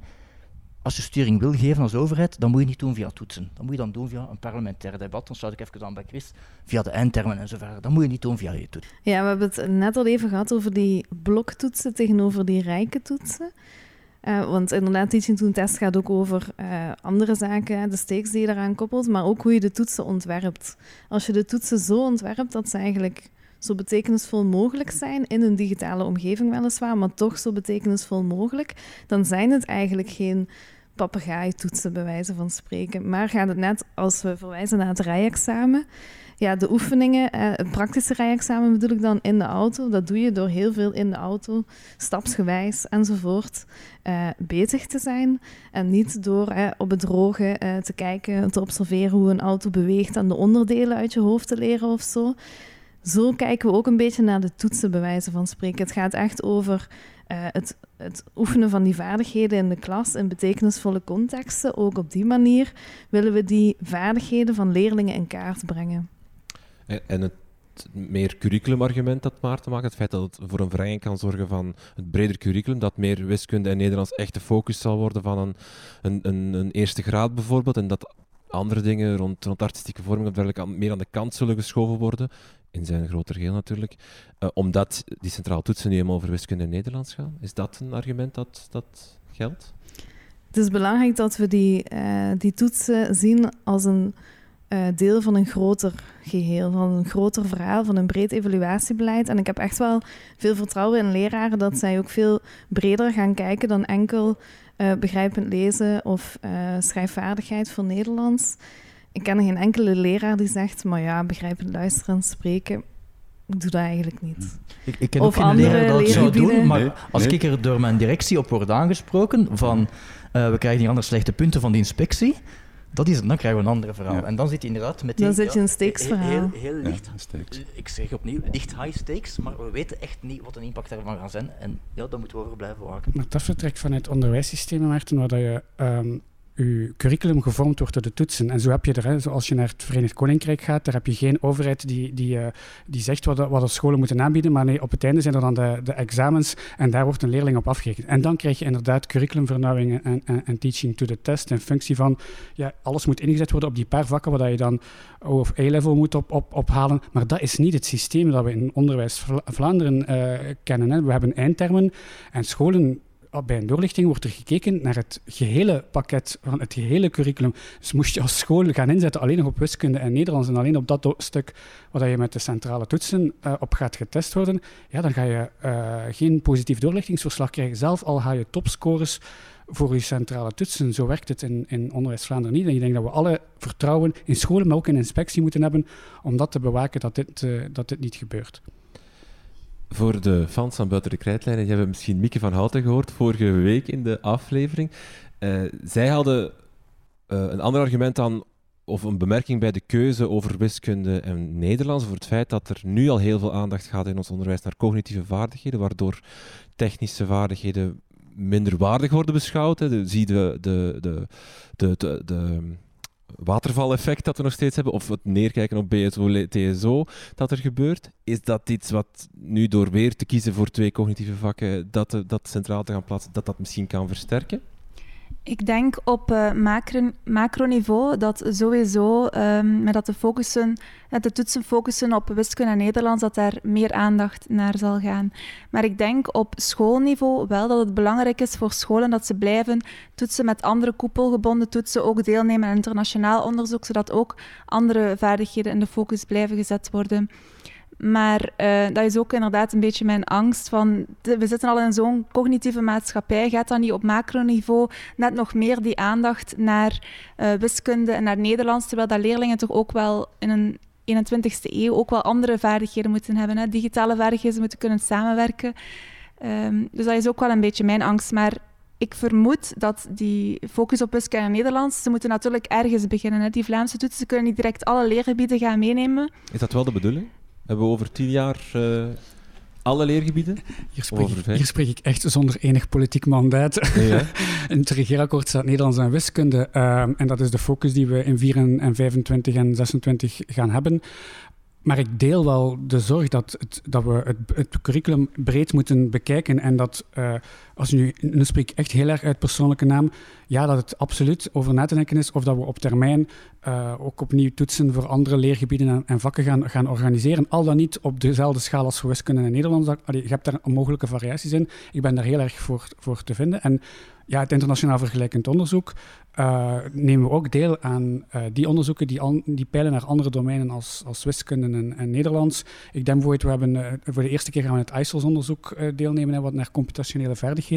als je sturing wil geven als overheid, dan moet je niet doen via toetsen. Dan moet je dan doen via een parlementair debat. Dan sluit ik even aan bij Chris, via de eindtermen en zo verder. Dan moet je niet doen via je toetsen. Ja, we hebben het net al even gehad over die bloktoetsen tegenover die rijke toetsen. Uh, want inderdaad, teaching to test gaat ook over uh, andere zaken, de stakes die je daaraan koppelt, maar ook hoe je de toetsen ontwerpt. Als je de toetsen zo ontwerpt dat ze eigenlijk zo betekenisvol mogelijk zijn in een digitale omgeving weliswaar, maar toch zo betekenisvol mogelijk, dan zijn het eigenlijk geen papegaaitoetsen bij wijze van spreken. Maar gaat het net als we verwijzen naar het rijexamen, ja, de oefeningen, eh, het praktische rijexamen bedoel ik dan in de auto. Dat doe je door heel veel in de auto, stapsgewijs enzovoort, uh, bezig te zijn. En niet door eh, op het droge eh, te kijken, te observeren hoe een auto beweegt en de onderdelen uit je hoofd te leren of zo. Zo kijken we ook een beetje naar de toetsen, bij wijze van spreken. Het gaat echt over uh, het, het, oefenen van die vaardigheden in de klas in betekenisvolle contexten. Ook op die manier willen we die vaardigheden van leerlingen in kaart brengen. En het meer curriculumargument dat Maarten maakt, het feit dat het voor een verenging kan zorgen van het breder curriculum, dat meer wiskunde en Nederlands echt de focus zal worden van een, een, een, een eerste graad bijvoorbeeld, en dat andere dingen rond, rond artistieke vorming of meer aan de kant zullen geschoven worden, in zijn groter geheel natuurlijk, uh, omdat die centraal toetsen nu helemaal over wiskunde en Nederlands gaan. Is dat een argument dat, dat geldt? Het is belangrijk dat we die, uh, die toetsen zien als een uh, deel van een groter geheel, van een groter verhaal, van een breed evaluatiebeleid. En ik heb echt wel veel vertrouwen in leraren dat zij ook veel breder gaan kijken dan enkel begrijpend lezen of schrijfvaardigheid voor Nederlands. Ik ken geen enkele leraar die zegt, maar ja, begrijpend luisteren en spreken, ik doe dat eigenlijk niet. Ik, ik ken of ook geen leraar dat zou doen, maar als ik er door mijn directie op word aangesproken van, uh, we krijgen hier andere slechte punten van de inspectie, dat is het, dan krijgen we een ander verhaal. En dan zit je inderdaad met die... Dan zit je een stakes-verhaal. Heel, heel, licht. ik zeg opnieuw, licht high stakes, maar we weten echt niet wat een impact daarvan gaat zijn. En ja, daar moeten we over blijven waken. Maar dat vertrekt vanuit het onderwijssysteem, Maarten, waar je um, je curriculum gevormd wordt door de toetsen. En zo heb je er, zoals je naar het Verenigd Koninkrijk gaat, daar heb je geen overheid die, die, uh, die zegt wat wat de scholen moeten aanbieden, maar nee, op het einde zijn er dan de, de examens en daar wordt een leerling op afgerekend. En dan krijg je inderdaad curriculumvernauwing en, en, en, teaching to the test in functie van, ja, alles moet ingezet worden op die paar vakken waar je dan O of A-level moet op, op, ophalen. Maar dat is niet het systeem dat we in onderwijs Vlaanderen uh, kennen. We hebben eindtermen en scholen bij een doorlichting wordt er gekeken naar het gehele pakket van het gehele curriculum. Dus moest je als school gaan inzetten alleen nog op wiskunde en Nederlands en alleen op dat stuk waar je met de centrale toetsen uh, op gaat getest worden, ja, dan ga je uh, geen positief doorlichtingsverslag krijgen. Zelf al ga je topscores voor je centrale toetsen. Zo werkt het in, in Onderwijs Vlaanderen niet. En ik denk dat we alle vertrouwen in scholen, maar ook in inspectie moeten hebben om dat te bewaken dat dit, uh, dat dit niet gebeurt. Voor de fans van Buiten de Krijtlijnen, je hebt misschien Mieke van Houten gehoord vorige week in de aflevering. Uh, zij hadden uh, een ander argument dan, of een bemerking bij de keuze over wiskunde en Nederlands, over het feit dat er nu al heel veel aandacht gaat in ons onderwijs naar cognitieve vaardigheden, waardoor technische vaardigheden minder waardig worden beschouwd. Hè. zie de, de, de, de, de, de watervaleffect dat we nog steeds hebben, of het neerkijken op BSO, TSO, dat er gebeurt. Is dat iets wat nu door weer te kiezen voor twee cognitieve vakken, dat, dat centraal te gaan plaatsen, dat dat misschien kan versterken? Ik denk op uh, macro, macroniveau dat sowieso, um, met dat de, de toetsen focussen op wiskunde en Nederlands, dat daar meer aandacht naar zal gaan. Maar ik denk op schoolniveau wel dat het belangrijk is voor scholen dat ze blijven toetsen met andere koepelgebonden toetsen, ook deelnemen aan internationaal onderzoek, zodat ook andere vaardigheden in de focus blijven gezet worden. Maar uh, dat is ook inderdaad een beetje mijn angst van... we zitten al in zo'n cognitieve maatschappij. Gaat dan niet op macroniveau net nog meer die aandacht naar uh, wiskunde en naar Nederlands, terwijl dat leerlingen toch ook wel in een 21ste eeuw ook wel andere vaardigheden moeten hebben. Hè? Digitale vaardigheden moeten kunnen samenwerken. Um, dus dat is ook wel een beetje mijn angst. Maar ik vermoed dat die focus op wiskunde en Nederlands, ze moeten natuurlijk ergens beginnen. Hè? Die Vlaamse toetsen, kunnen niet direct alle leergebieden gaan meenemen. Is dat wel de bedoeling? Hebben we over tien jaar uh, alle leergebieden? Hier spreek, ik, hier spreek, ik echt zonder enig politiek mandaat. [laughs] Nee, in [laughs] het regeerakkoord staat Nederlands en wiskunde. Uh, en dat is de focus die we in 4 en 25 en 26 gaan hebben. Maar ik deel wel de zorg dat, het, dat we het, het, curriculum breed moeten bekijken. En dat, uh, als nu, nu spreek ik echt heel erg uit persoonlijke naam, ja, dat het absoluut over na te is of dat we op termijn uh, ook opnieuw toetsen voor andere leergebieden en, en, vakken gaan, gaan organiseren. Al dan niet op dezelfde schaal als voor wiskunde en Nederlands. Je hebt daar mogelijke variaties in. Ik ben daar heel erg voor, voor te vinden. En ja, het internationaal vergelijkend onderzoek uh, nemen we ook deel aan uh, die onderzoeken die, die peilen naar andere domeinen als, als wiskunde en, en Nederlands. Ik denk bijvoorbeeld, we hebben voor de eerste keer gaan we het ICELS-onderzoek deelnemen, hè, wat naar computationele vaardigheden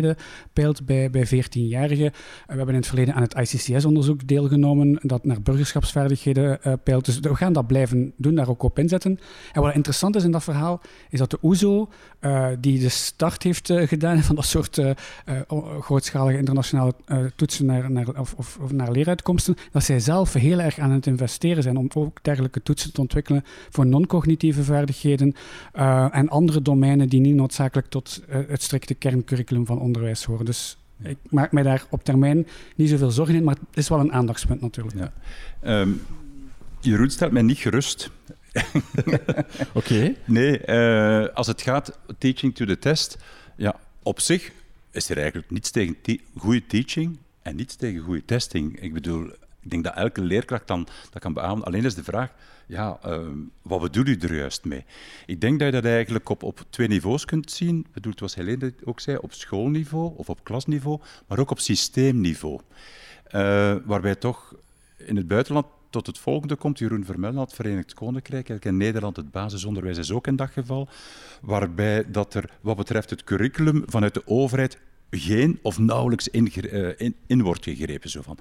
peilt bij, bij 14-jarigen. we hebben in het verleden aan het ICCS-onderzoek deelgenomen, dat naar burgerschapsvaardigheden peilt. Dus we gaan dat blijven doen, daar ook op inzetten. En wat interessant is in dat verhaal, is dat de OESO, die de start heeft gedaan [laughs] van dat soort grootschalige internationale toetsen naar, naar, of, of of, naar leeruitkomsten, dat zij zelf heel erg aan het investeren zijn om ook dergelijke toetsen te ontwikkelen voor non-cognitieve vaardigheden en andere domeinen die niet noodzakelijk tot het strikte kerncurriculum van onderwijs horen. Dus ik maak mij daar op termijn niet zoveel zorgen in, maar het is wel een aandachtspunt natuurlijk. Ja. Um, Jeroen stelt mij niet gerust. [laughs] Oké. Okay. Nee, uh, als het gaat teaching to the test, ja, op zich is er eigenlijk niets tegen goede teaching en niets tegen goede testing. Ik bedoel, ik denk dat elke leerkracht dan dat kan beamen. Alleen is de vraag, ja, uh, wat bedoel je er juist mee? Ik denk dat je dat eigenlijk op, op twee niveaus kunt zien. Bedoeld, zoals Helene ook zei, op schoolniveau of op klasniveau, maar ook op systeemniveau. Uh, waarbij toch in het buitenland tot het volgende komt. Jeroen Vermeulen had het Verenigd Koninkrijk. In Nederland het basisonderwijs is ook in dat geval. Waarbij dat er wat betreft het curriculum vanuit de overheid geen of nauwelijks in, uh, in, in wordt gegrepen. Zo van,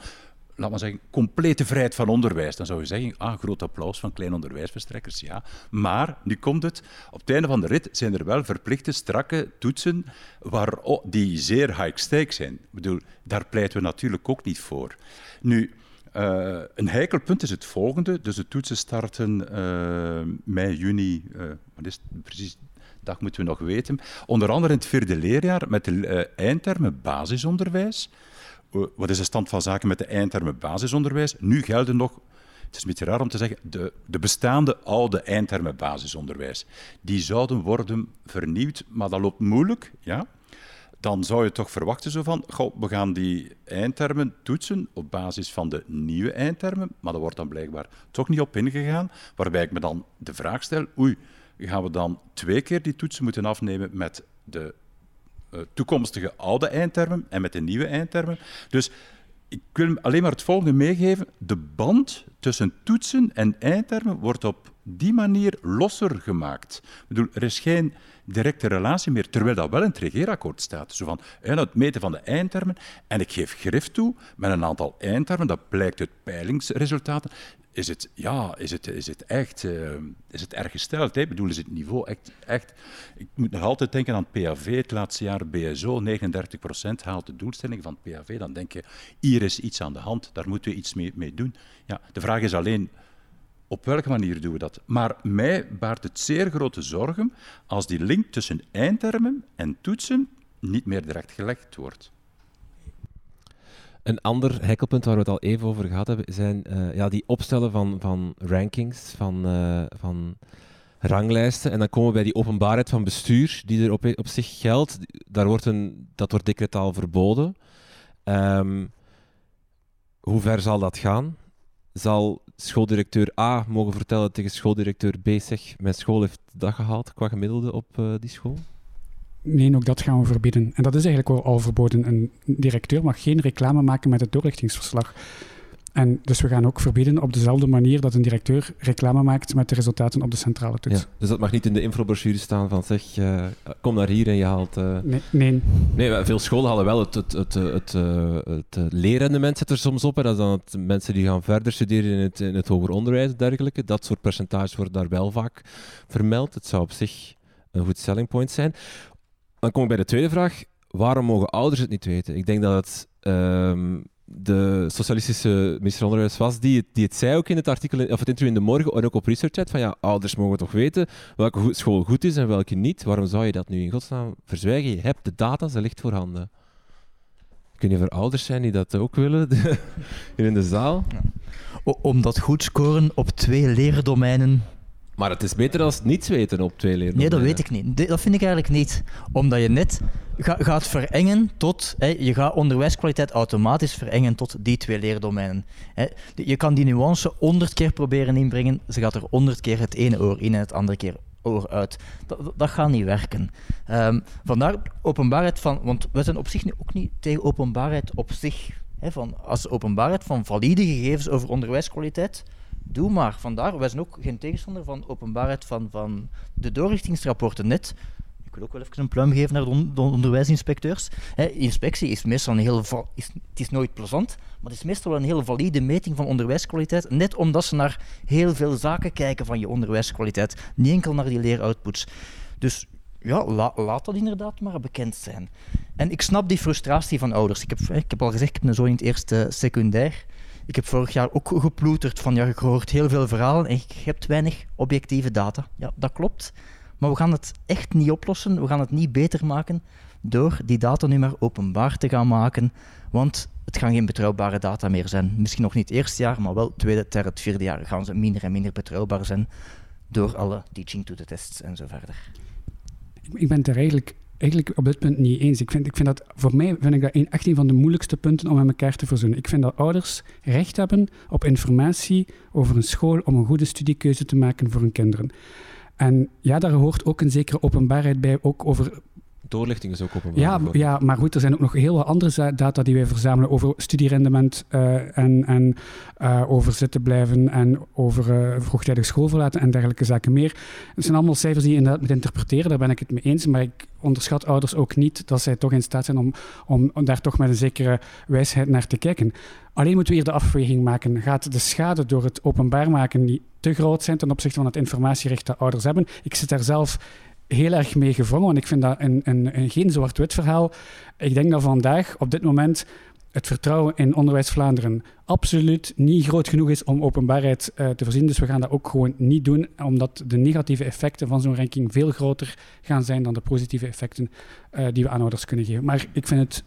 laat maar zeggen, complete vrijheid van onderwijs. Dan zou je zeggen, ah, groot applaus van kleine onderwijsverstrekkers, ja. Maar, nu komt het, op het einde van de rit zijn er wel verplichte, strakke toetsen waar, oh, die zeer high stakes zijn. Ik bedoel, daar pleiten we natuurlijk ook niet voor. Nu, uh, een heikel punt is het volgende. Dus de toetsen starten uh, mei, juni, uh, wat is het precies dat moeten we nog weten. Onder andere in het vierde leerjaar met de eindtermen basisonderwijs. Uh, wat is de stand van zaken met de eindtermen basisonderwijs? Nu gelden nog, het is een beetje raar om te zeggen, de, de bestaande oude eindtermen basisonderwijs. Die zouden worden vernieuwd, maar dat loopt moeilijk. Ja? Dan zou je toch verwachten zo van, goh, we gaan die eindtermen toetsen op basis van de nieuwe eindtermen, maar daar wordt dan blijkbaar toch niet op ingegaan, waarbij ik me dan de vraag stel, oei, gaan we dan twee keer die toetsen moeten afnemen met de toekomstige oude eindtermen en met de nieuwe eindtermen. Dus ik wil alleen maar het volgende meegeven. De band tussen toetsen en eindtermen wordt op die manier losser gemaakt. Ik bedoel, er is geen directe relatie meer, terwijl dat wel in het regeerakkoord staat. Zo van, het meten van de eindtermen. En ik geef grif toe met een aantal eindtermen, dat blijkt uit peilingsresultaten is het, ja, is het, is het echt uh, is het erg gesteld. Hè? Ik bedoel, is het niveau echt, echt... Ik moet nog altijd denken aan het PAV, het laatste jaar BSO, 39% haalt de doelstelling van het PAV. Dan denk je, hier is iets aan de hand, daar moeten we iets mee, mee doen. Ja, de vraag is alleen, op welke manier doen we dat? Maar mij baart het zeer grote zorgen als die link tussen eindtermen en toetsen niet meer direct gelegd wordt. Een ander hekkelpunt waar we het al even over gehad hebben, zijn uh, ja, die opstellen van, van rankings, van, uh, van ranglijsten. En dan komen we bij die openbaarheid van bestuur, die er op, zich geldt. Daar wordt een, dat wordt decretaal verboden. Um, hoe ver zal dat gaan? Zal schooldirecteur A mogen vertellen tegen schooldirecteur B, zeg, mijn school heeft dat gehaald qua gemiddelde op uh, die school? Nee, ook dat gaan we verbieden. En dat is eigenlijk al verboden. Een directeur mag geen reclame maken met het doorlichtingsverslag. En dus we gaan ook verbieden op dezelfde manier dat een directeur reclame maakt met de resultaten op de centrale toets. Ja, dus dat mag niet in de infobrochure staan van zeg, uh, kom naar hier en je haalt... Uh... Nee, nee. nee. veel scholen halen wel het, het, het, het, het, het leerrendement zit er soms op. Hè. Dat is dan het, mensen die gaan verder studeren in het, in het hoger onderwijs en dergelijke. Dat soort percentages wordt daar wel vaak vermeld. Het zou op zich een goed selling point zijn. Dan kom ik bij de tweede vraag. Waarom mogen ouders het niet weten? Ik denk dat het... Ehm, de socialistische minister Onderwijs was, die het, die het zei ook in het artikel, of het interview in de morgen, en ook op ResearchChat, van ja, ouders mogen toch weten welke school goed is en welke niet. Waarom zou je dat nu in godsnaam verzwijgen? Je hebt de data, ze ligt voorhanden. Kun je voor ouders zijn die dat ook willen, [laughs] hier in de zaal? Omdat goed scoren op twee leerdomeinen maar het is beter als niets weten op twee leerdomeinen. Nee, dat weet ik niet. Dat vind ik eigenlijk niet. Omdat je net gaat verengen tot... Hè, je gaat onderwijskwaliteit automatisch verengen tot die twee leerdomeinen. Hè. Je kan die nuance honderd keer proberen inbrengen. Ze gaat er honderd keer het ene oor in en het andere keer oor uit. Dat, dat gaat niet werken. Um, vandaar openbaarheid van... Want we zijn op zich ook niet tegen openbaarheid op zich. Hè, van, als openbaarheid van valide gegevens over onderwijskwaliteit doe maar. Vandaar, wij zijn ook geen tegenstander van openbaarheid van, van de doorrichtingsrapporten. Net, ik wil ook wel even een pluim geven naar de, onderwijsinspecteurs. inspectie is meestal een heel... Is, het is nooit plezant, maar het is meestal een heel valide meting van onderwijskwaliteit. Net omdat ze naar heel veel zaken kijken van je onderwijskwaliteit. Niet enkel naar die leeroutputs. Dus ja, laat dat inderdaad maar bekend zijn. En ik snap die frustratie van ouders. Ik heb, ik heb al gezegd, ik heb een zoon in het eerste secundair. Ik heb vorig jaar ook geploeterd van, ja, je hoort heel veel verhalen en je hebt weinig objectieve data. Ja, dat klopt. Maar we gaan het echt niet oplossen, we gaan het niet beter maken door die data nu maar openbaar te gaan maken. Want het gaan geen betrouwbare data meer zijn. Misschien nog niet het eerste jaar, maar wel het tweede, derde, vierde jaar gaan ze minder en minder betrouwbaar zijn door alle teaching to the tests en zo verder. Ik ben er eigenlijk eigenlijk op dit punt niet eens. Ik vind, ik vind dat, voor mij vind ik dat een, echt een van de moeilijkste punten om met elkaar te verzoenen. Ik vind dat ouders recht hebben op informatie over een school om een goede studiekeuze te maken voor hun kinderen. En ja, daar hoort ook een zekere openbaarheid bij, ook over doorlichting is ook openbaar. Ja, ja, maar goed, er zijn ook nog heel wat andere data die wij verzamelen over studierendement uh, en, en uh, over zitten blijven en over uh, vroegtijdig schoolverlaten en dergelijke zaken meer. Het zijn allemaal cijfers die je inderdaad moet interpreteren, daar ben ik het mee eens, maar ik onderschat ouders ook niet dat zij toch in staat zijn om, om, om daar toch met een zekere wijsheid naar te kijken. Alleen moeten we hier de afweging maken. Gaat de schade door het openbaar maken niet te groot zijn ten opzichte van het informatierecht dat ouders hebben? Ik zit daar zelf heel erg mee gevangen, want ik vind dat een, een, een geen zwart-wit verhaal. Ik denk dat vandaag, op dit moment, het vertrouwen in Onderwijs Vlaanderen absoluut niet groot genoeg is om openbaarheid uh, te voorzien. Dus we gaan dat ook gewoon niet doen, omdat de negatieve effecten van zo'n ranking veel groter gaan zijn dan de positieve effecten uh, die we aan ouders kunnen geven. Maar ik vind het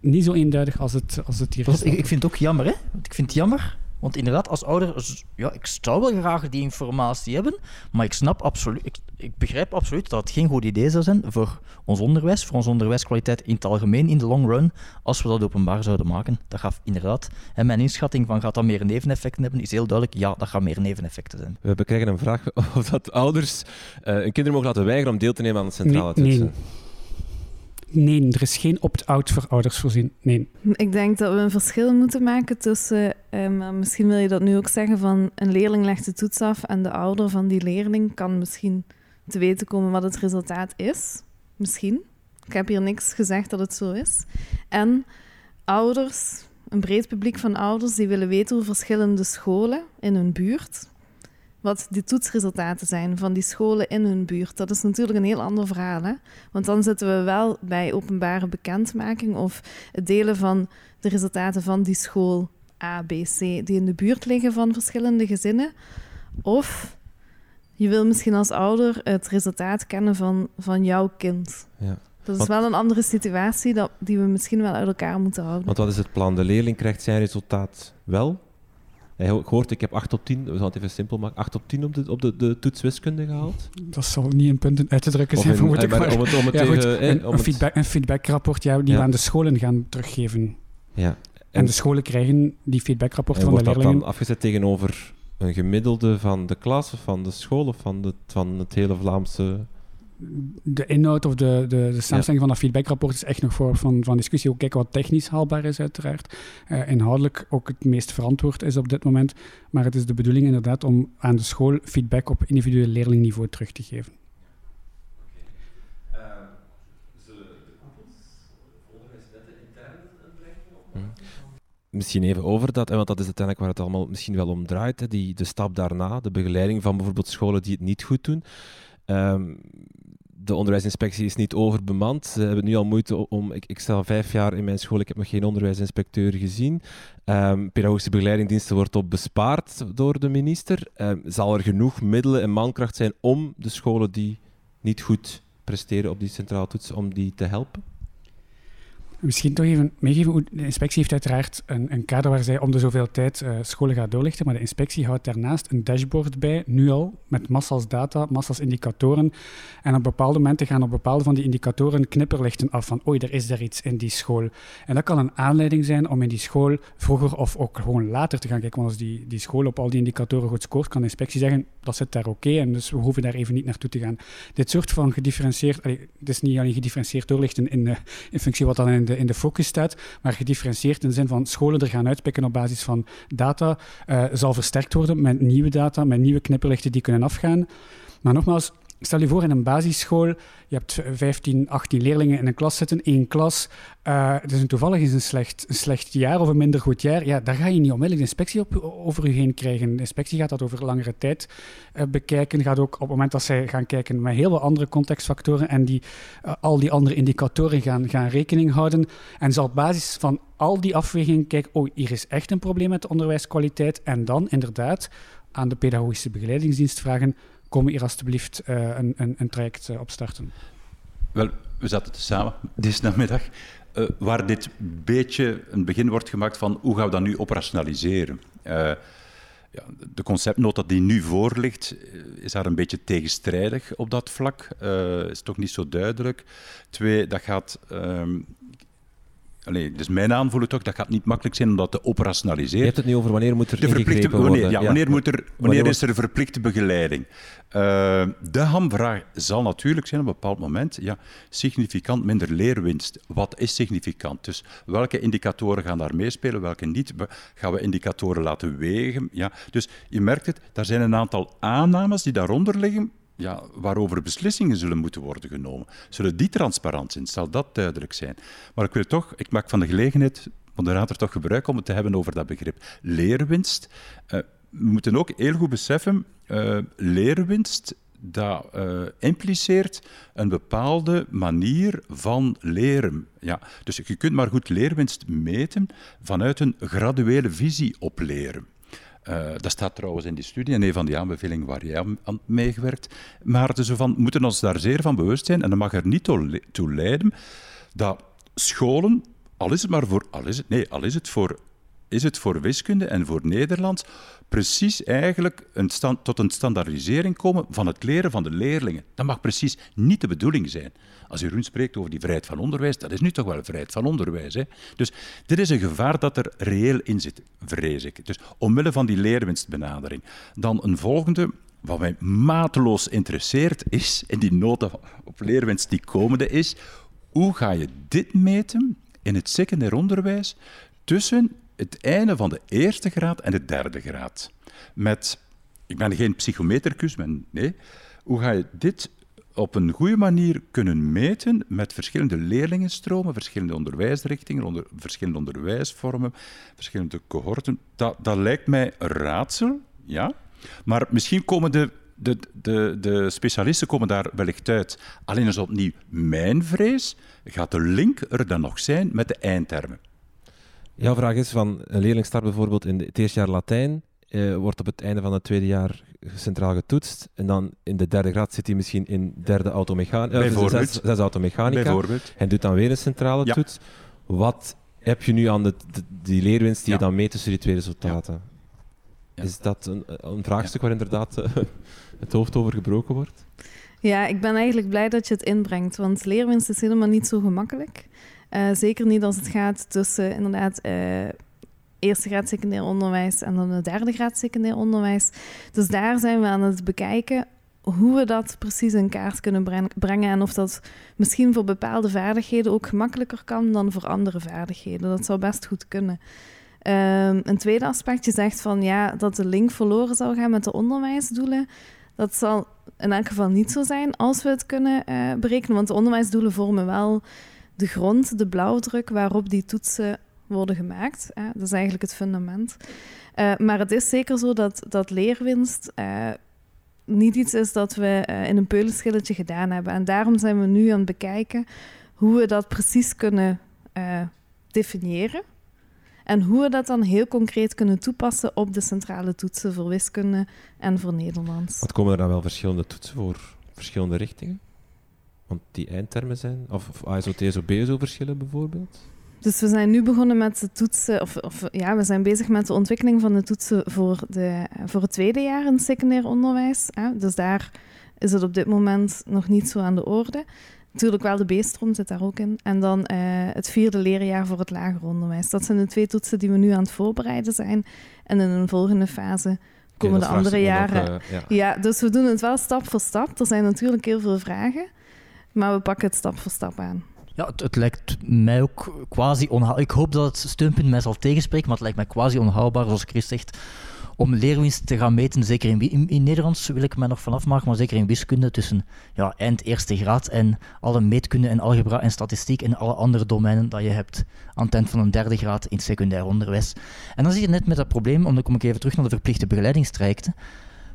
niet zo eenduidig als het, als het hier is. Ik, ik vind het ook jammer, hè? Ik vind het jammer want inderdaad, als ouder, ja, ik zou wel graag die informatie hebben, maar ik snap absoluut, ik, ik, begrijp absoluut dat het geen goed idee zou zijn voor ons onderwijs, voor onze onderwijskwaliteit in het algemeen, in de long run, als we dat openbaar zouden maken. Dat gaat inderdaad, en mijn inschatting van gaat dat meer neveneffecten hebben, is heel duidelijk, ja, dat gaat meer neveneffecten zijn. We krijgen een vraag [laughs] of dat ouders uh, hun kinderen mogen laten weigeren om deel te nemen aan de centrale nee, Nee. Nee, er is geen opt-out voor ouders voorzien. Nee. Ik denk dat we een verschil moeten maken tussen, eh, misschien wil je dat nu ook zeggen, van een leerling legt de toets af en de ouder van die leerling kan misschien te weten komen wat het resultaat is. Misschien. Ik heb hier niks gezegd dat het zo is. En ouders, een breed publiek van ouders, die willen weten hoe verschillende scholen in hun buurt wat de toetsresultaten zijn van die scholen in hun buurt. Dat is natuurlijk een heel ander verhaal. Hè? Want dan zitten we wel bij openbare bekendmaking of het delen van de resultaten van die school A, B, C, die in de buurt liggen van verschillende gezinnen. Of je wil misschien als ouder het resultaat kennen van, van jouw kind. Ja. Dat is wel een andere situatie dat, die we misschien wel uit elkaar moeten houden. Want wat is het plan? De leerling krijgt zijn resultaat wel hij hoort, ik heb 8 op 10, we gaan het even simpel maken, 8 op 10 op de, op de, de toets wiskunde gehaald. Dat zal niet in punten uit te drukken zijn, vermoed ik. Maar, om het, om het ja, goed, een, een, feedback, een feedbackrapport ja, die ja. we aan de scholen gaan teruggeven. Ja, En, de scholen krijgen die feedbackrapporten van de leerlingen. wordt dat dan afgezet tegenover een gemiddelde van de klas of van de school of van, de, van het hele Vlaamse de inhoud of de, de, de samenstelling van dat feedbackrapport is echt nog voor van, van discussie. Ook kijken wat technisch haalbaar is, uiteraard. Uh, inhoudelijk ook het meest verantwoord is op dit moment. Maar het is de bedoeling inderdaad om aan de school feedback op individueel leerlingniveau terug te geven. Misschien even over dat, want dat is uiteindelijk waar het allemaal misschien wel om draait. Hè, die, de stap daarna, de begeleiding van bijvoorbeeld scholen die het niet goed doen. Um, de onderwijsinspectie is niet overbemand. Ze hebben nu al moeite om. Ik, ik sta vijf jaar in mijn school, ik heb nog geen onderwijsinspecteur gezien. Um, pedagogische begeleidingdiensten wordt op bespaard door de minister. Um, zal er genoeg middelen en mankracht zijn om de scholen die niet goed presteren op die centrale toetsen, om die te helpen? Misschien toch even meegeven. De inspectie heeft uiteraard een, een kader waar zij om de zoveel tijd uh, scholen gaat doorlichten. Maar de inspectie houdt daarnaast een dashboard bij, nu al, met massas data, massas indicatoren. En op bepaalde momenten gaan op bepaalde van die indicatoren knipperlichten af van oei, er is daar iets in die school. En dat kan een aanleiding zijn om in die school vroeger of ook gewoon later te gaan kijken. Want als die, die school op al die indicatoren goed scoort, kan de inspectie zeggen dat zit daar oké en dus we hoeven daar even niet naartoe te gaan. Dit soort van gedifferentieerd, allee, het is niet alleen gedifferentieerd doorlichten in, de, in functie wat dan in de in de focus staat, maar gedifferentieerd in de zin van scholen er gaan uitpikken op basis van data, uh, zal versterkt worden met nieuwe data, met nieuwe knipperlichten die kunnen afgaan. Maar nogmaals, Stel je voor in een basisschool, je hebt 15, 18 leerlingen in een klas zitten, één klas. Uh, is een toevallig is een slecht, een slecht jaar of een minder goed jaar. Ja, daar ga je niet onmiddellijk de inspectie op, over je heen krijgen. De inspectie gaat dat over langere tijd uh, bekijken. Gaat ook op het moment dat zij gaan kijken met heel veel andere contextfactoren en die, uh, al die andere indicatoren gaan, gaan rekening houden. En zal op basis van al die afwegingen kijken, oh, hier is echt een probleem met de onderwijskwaliteit. En dan inderdaad aan de pedagogische begeleidingsdienst vragen kom hier alstublieft uh, een, een, een, traject uh, opstarten? Wel, we zaten samen deze namiddag, uh, waar dit beetje een begin wordt gemaakt van hoe gaan we dat nu operationaliseren. Ja, de conceptnota die nu voor ligt, is daar een beetje tegenstrijdig op dat vlak. is toch niet zo duidelijk. Twee, dat gaat um, Allee, dus mijn aanvoelen toch, dat gaat niet makkelijk zijn om dat te operationaliseren. Je hebt het nu over wanneer moet er de verplichte, wanneer, worden. Ja, wanneer, moet er, wanneer, is er verplichte begeleiding? Uh, de hamvraag zal natuurlijk zijn op een bepaald moment, ja, significant minder leerwinst. Wat is significant? Dus welke indicatoren gaan daar meespelen, welke niet? Gaan we indicatoren laten wegen? Ja. Dus je merkt het, daar zijn een aantal aannames die daaronder liggen, ja, waarover beslissingen zullen moeten worden genomen. Zullen die transparant zijn? Zal dat duidelijk zijn? Maar ik wil toch, ik maak van de gelegenheid, moderator, toch gebruik om het te hebben over dat begrip leerwinst. Uh, we moeten ook heel goed beseffen, uh, leerwinst dat uh, impliceert een bepaalde manier van leren. Ja, dus je kunt maar goed leerwinst meten vanuit een graduele visie op leren. Uh, dat staat trouwens in die studie en een van die aanbevelingen waar jij aan meegewerkt. Maar het is zo van, we moeten ons daar zeer van bewust zijn en dat mag er niet toe leiden dat scholen, al is het maar voor, al is het, nee, al is het voor is het voor wiskunde en voor Nederlands precies eigenlijk een tot een standaardisering komen van het leren van de leerlingen. Dat mag precies niet de bedoeling zijn. Als Jeroen spreekt over die vrijheid van onderwijs, dat is nu toch wel vrijheid van onderwijs. Hè? Dus dit is een gevaar dat er reëel in zit, vrees ik. Dus omwille van die leerwinstbenadering. Dan een volgende, wat mij mateloos interesseert, is, in die nota op leerwinst die komende is, hoe ga je dit meten in het secundair onderwijs tussen het einde van de eerste graad en de derde graad. Met, ik ben geen psychometercus, maar nee, hoe ga je dit op een goede manier kunnen meten met verschillende leerlingenstromen, verschillende onderwijsrichtingen, onder, verschillende onderwijsvormen, verschillende cohorten. Dat, dat lijkt mij een raadsel, ja. Maar misschien komen de, de, de, de specialisten komen daar wellicht uit. Alleen is opnieuw mijn vrees, gaat de link er dan nog zijn met de eindtermen. Jouw vraag is van een leerling start bijvoorbeeld in het eerste jaar Latijn, eh, wordt op het einde van het tweede jaar centraal getoetst en dan in de derde graad zit hij misschien in derde automechanica, uh, zes, zes automechanica Bijvoorbeeld. en doet dan weer een centrale toets. Wat heb je nu aan de, die leerwinst die je dan meet tussen die twee resultaten? Is dat een, een vraagstuk waar inderdaad uh, [laughs] het hoofd over gebroken wordt? Ja, ik ben eigenlijk blij dat je het inbrengt, want leerwinst is helemaal niet zo gemakkelijk. Zeker niet als het gaat tussen inderdaad eerste graad secundair onderwijs en dan de derde graad secundair onderwijs. Dus daar zijn we aan het bekijken hoe we dat precies in kaart kunnen brengen en of dat misschien voor bepaalde vaardigheden ook gemakkelijker kan dan voor andere vaardigheden. Dat zou best goed kunnen. Um, een tweede aspect, je zegt van ja, dat de link verloren zou gaan met de onderwijsdoelen. Dat zal in elk geval niet zo zijn als we het kunnen uh, berekenen, want de onderwijsdoelen vormen wel de grond, de blauwdruk waarop die toetsen worden gemaakt. Hè? Dat is eigenlijk het fundament. Uh, maar het is zeker zo dat, dat leerwinst uh, niet iets is dat we uh, in een peulenschilletje gedaan hebben. En daarom zijn we nu aan het bekijken hoe we dat precies kunnen definiëren. En hoe we dat dan heel concreet kunnen toepassen op de centrale toetsen voor wiskunde en voor Nederlands. Wat komen er dan wel verschillende toetsen voor verschillende richtingen? Want die eindtermen zijn, of, of ASO, TSO, BSO verschillen bijvoorbeeld? Dus we zijn nu begonnen met de toetsen, of, of, ja, we zijn bezig met de ontwikkeling van de toetsen voor, de, voor het tweede jaar in het secundair onderwijs. Hè. Dus daar is het op dit moment nog niet zo aan de orde. Natuurlijk wel de B-stroom zit daar ook in. En dan uh, het vierde leerjaar voor het lager onderwijs. Dat zijn de twee toetsen die we nu aan het voorbereiden zijn. En in een volgende fase komen de andere jaren. uh, ja. ja, dus we doen het wel stap voor stap. Er zijn natuurlijk heel veel vragen, maar we pakken het stap voor stap aan. Ja, het, het, lijkt mij ook quasi onhaalbaar. Ik hoop dat het steunpunt mij zal tegenspreken, maar het lijkt mij quasi onhaalbaar, zoals Chris zegt, om leerwinst te gaan meten. Zeker in, in, Nederlands wil ik mij nog vanaf maken, maar zeker in wiskunde tussen ja, eind eerste graad en alle meetkunde en algebra en statistiek en alle andere domeinen dat je hebt aan het eind van een derde graad in secundair onderwijs. En dan zie je net met dat probleem, om dan kom ik even terug naar de verplichte begeleidingstrajecten.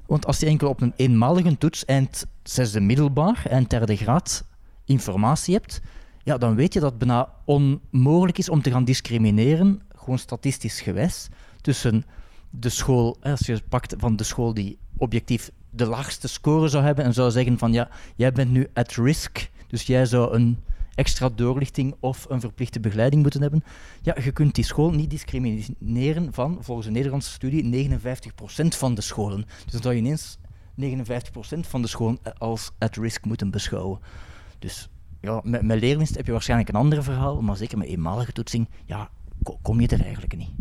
Want als je enkel op een eenmalige toets eind zesde middelbaar en derde graad informatie hebt, ja, dan weet je dat het bijna onmogelijk is om te gaan discrimineren, gewoon statistisch gewijs, tussen de school, als je pakt van de school die objectief de laagste score zou hebben en zou zeggen van ja, jij bent nu at risk, dus jij zou een extra doorlichting of een verplichte begeleiding moeten hebben. Ja, je kunt die school niet discrimineren van, volgens een Nederlandse studie, 59% van de scholen. Dus dan zou je ineens 59% van de scholen als at risk moeten beschouwen. Dus ja, met, met leerwinst heb je waarschijnlijk een ander verhaal, maar zeker met eenmalige toetsing, ja, kom je er eigenlijk niet.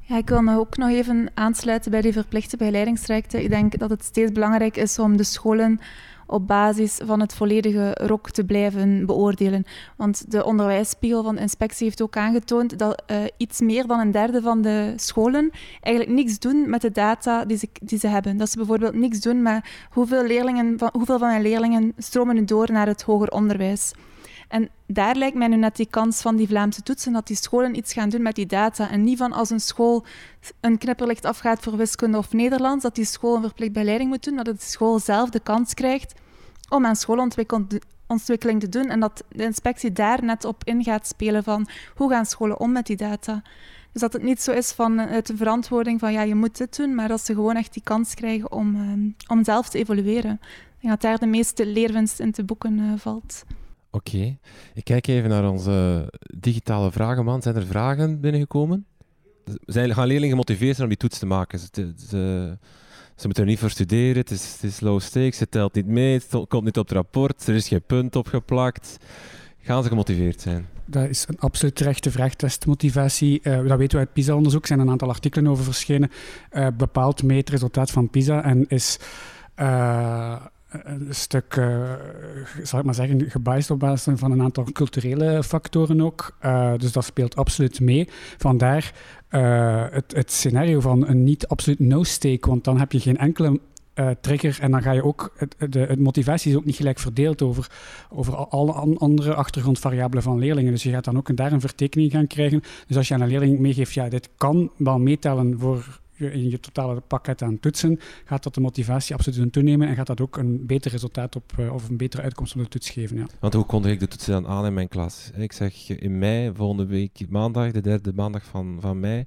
Ja, ik wil ook nog even aansluiten bij die verplichte begeleidingstrajecten. Ik denk dat het steeds belangrijk is om de scholen op basis van het volledige ROC te blijven beoordelen. Want de onderwijsspiegel van de inspectie heeft ook aangetoond dat uh, iets meer dan een derde van de scholen eigenlijk niks doen met de data die ze, die ze hebben. Dat ze bijvoorbeeld niks doen met hoeveel, leerlingen van, hoeveel van hun leerlingen stromen door naar het hoger onderwijs. En daar lijkt mij nu net die kans van die Vlaamse toetsen, dat die scholen iets gaan doen met die data. En niet van als een school een knipperlicht afgaat voor wiskunde of Nederlands, dat die school een verplicht begeleiding moet doen, dat de school zelf de kans krijgt om aan schoolontwikkeling te doen en dat de inspectie daar net op in gaat spelen van hoe gaan scholen om met die data. Dus dat het niet zo is van uit de verantwoording van ja, je moet dit doen, maar dat ze gewoon echt die kans krijgen om, um, om zelf te evolueren. Denk dat daar de meeste leerwinst in te boeken uh, valt. Oké. Ik kijk even naar onze digitale vragenman. Zijn er vragen binnengekomen? Zijn, gaan leerlingen gemotiveerd zijn om die toets te maken? Ze, ze, ze moeten er niet voor studeren, het is, het is low stakes, het telt niet mee, het komt niet op het rapport, er is geen punt opgeplakt. Gaan ze gemotiveerd zijn? Dat is een absoluut terechte vraag, testmotivatie. Uh, dat weten we uit PISA-onderzoek, er zijn een aantal artikelen over verschenen. Uh, bepaald mee het resultaat van PISA en is... Uh, een stuk, uh, zal ik maar zeggen, gebiased op basis van een aantal culturele factoren ook. Uh, dus dat speelt absoluut mee. Vandaar uh, het, het, scenario van een niet absoluut no-stake, want dan heb je geen enkele trigger en dan ga je ook, het, de, het motivatie is ook niet gelijk verdeeld over, over alle andere achtergrondvariabelen van leerlingen. Dus je gaat dan ook daar een vertekening gaan krijgen. Dus als je aan een leerling meegeeft, ja, dit kan wel meetellen voor in je totale pakket aan toetsen, gaat dat de motivatie absoluut toenemen en gaat dat ook een beter resultaat op, uh, of een betere uitkomst op de toets geven. Ja. Want hoe kondig ik de toetsen dan aan in mijn klas? Ik zeg in mei, volgende week maandag, de derde maandag van, van mei,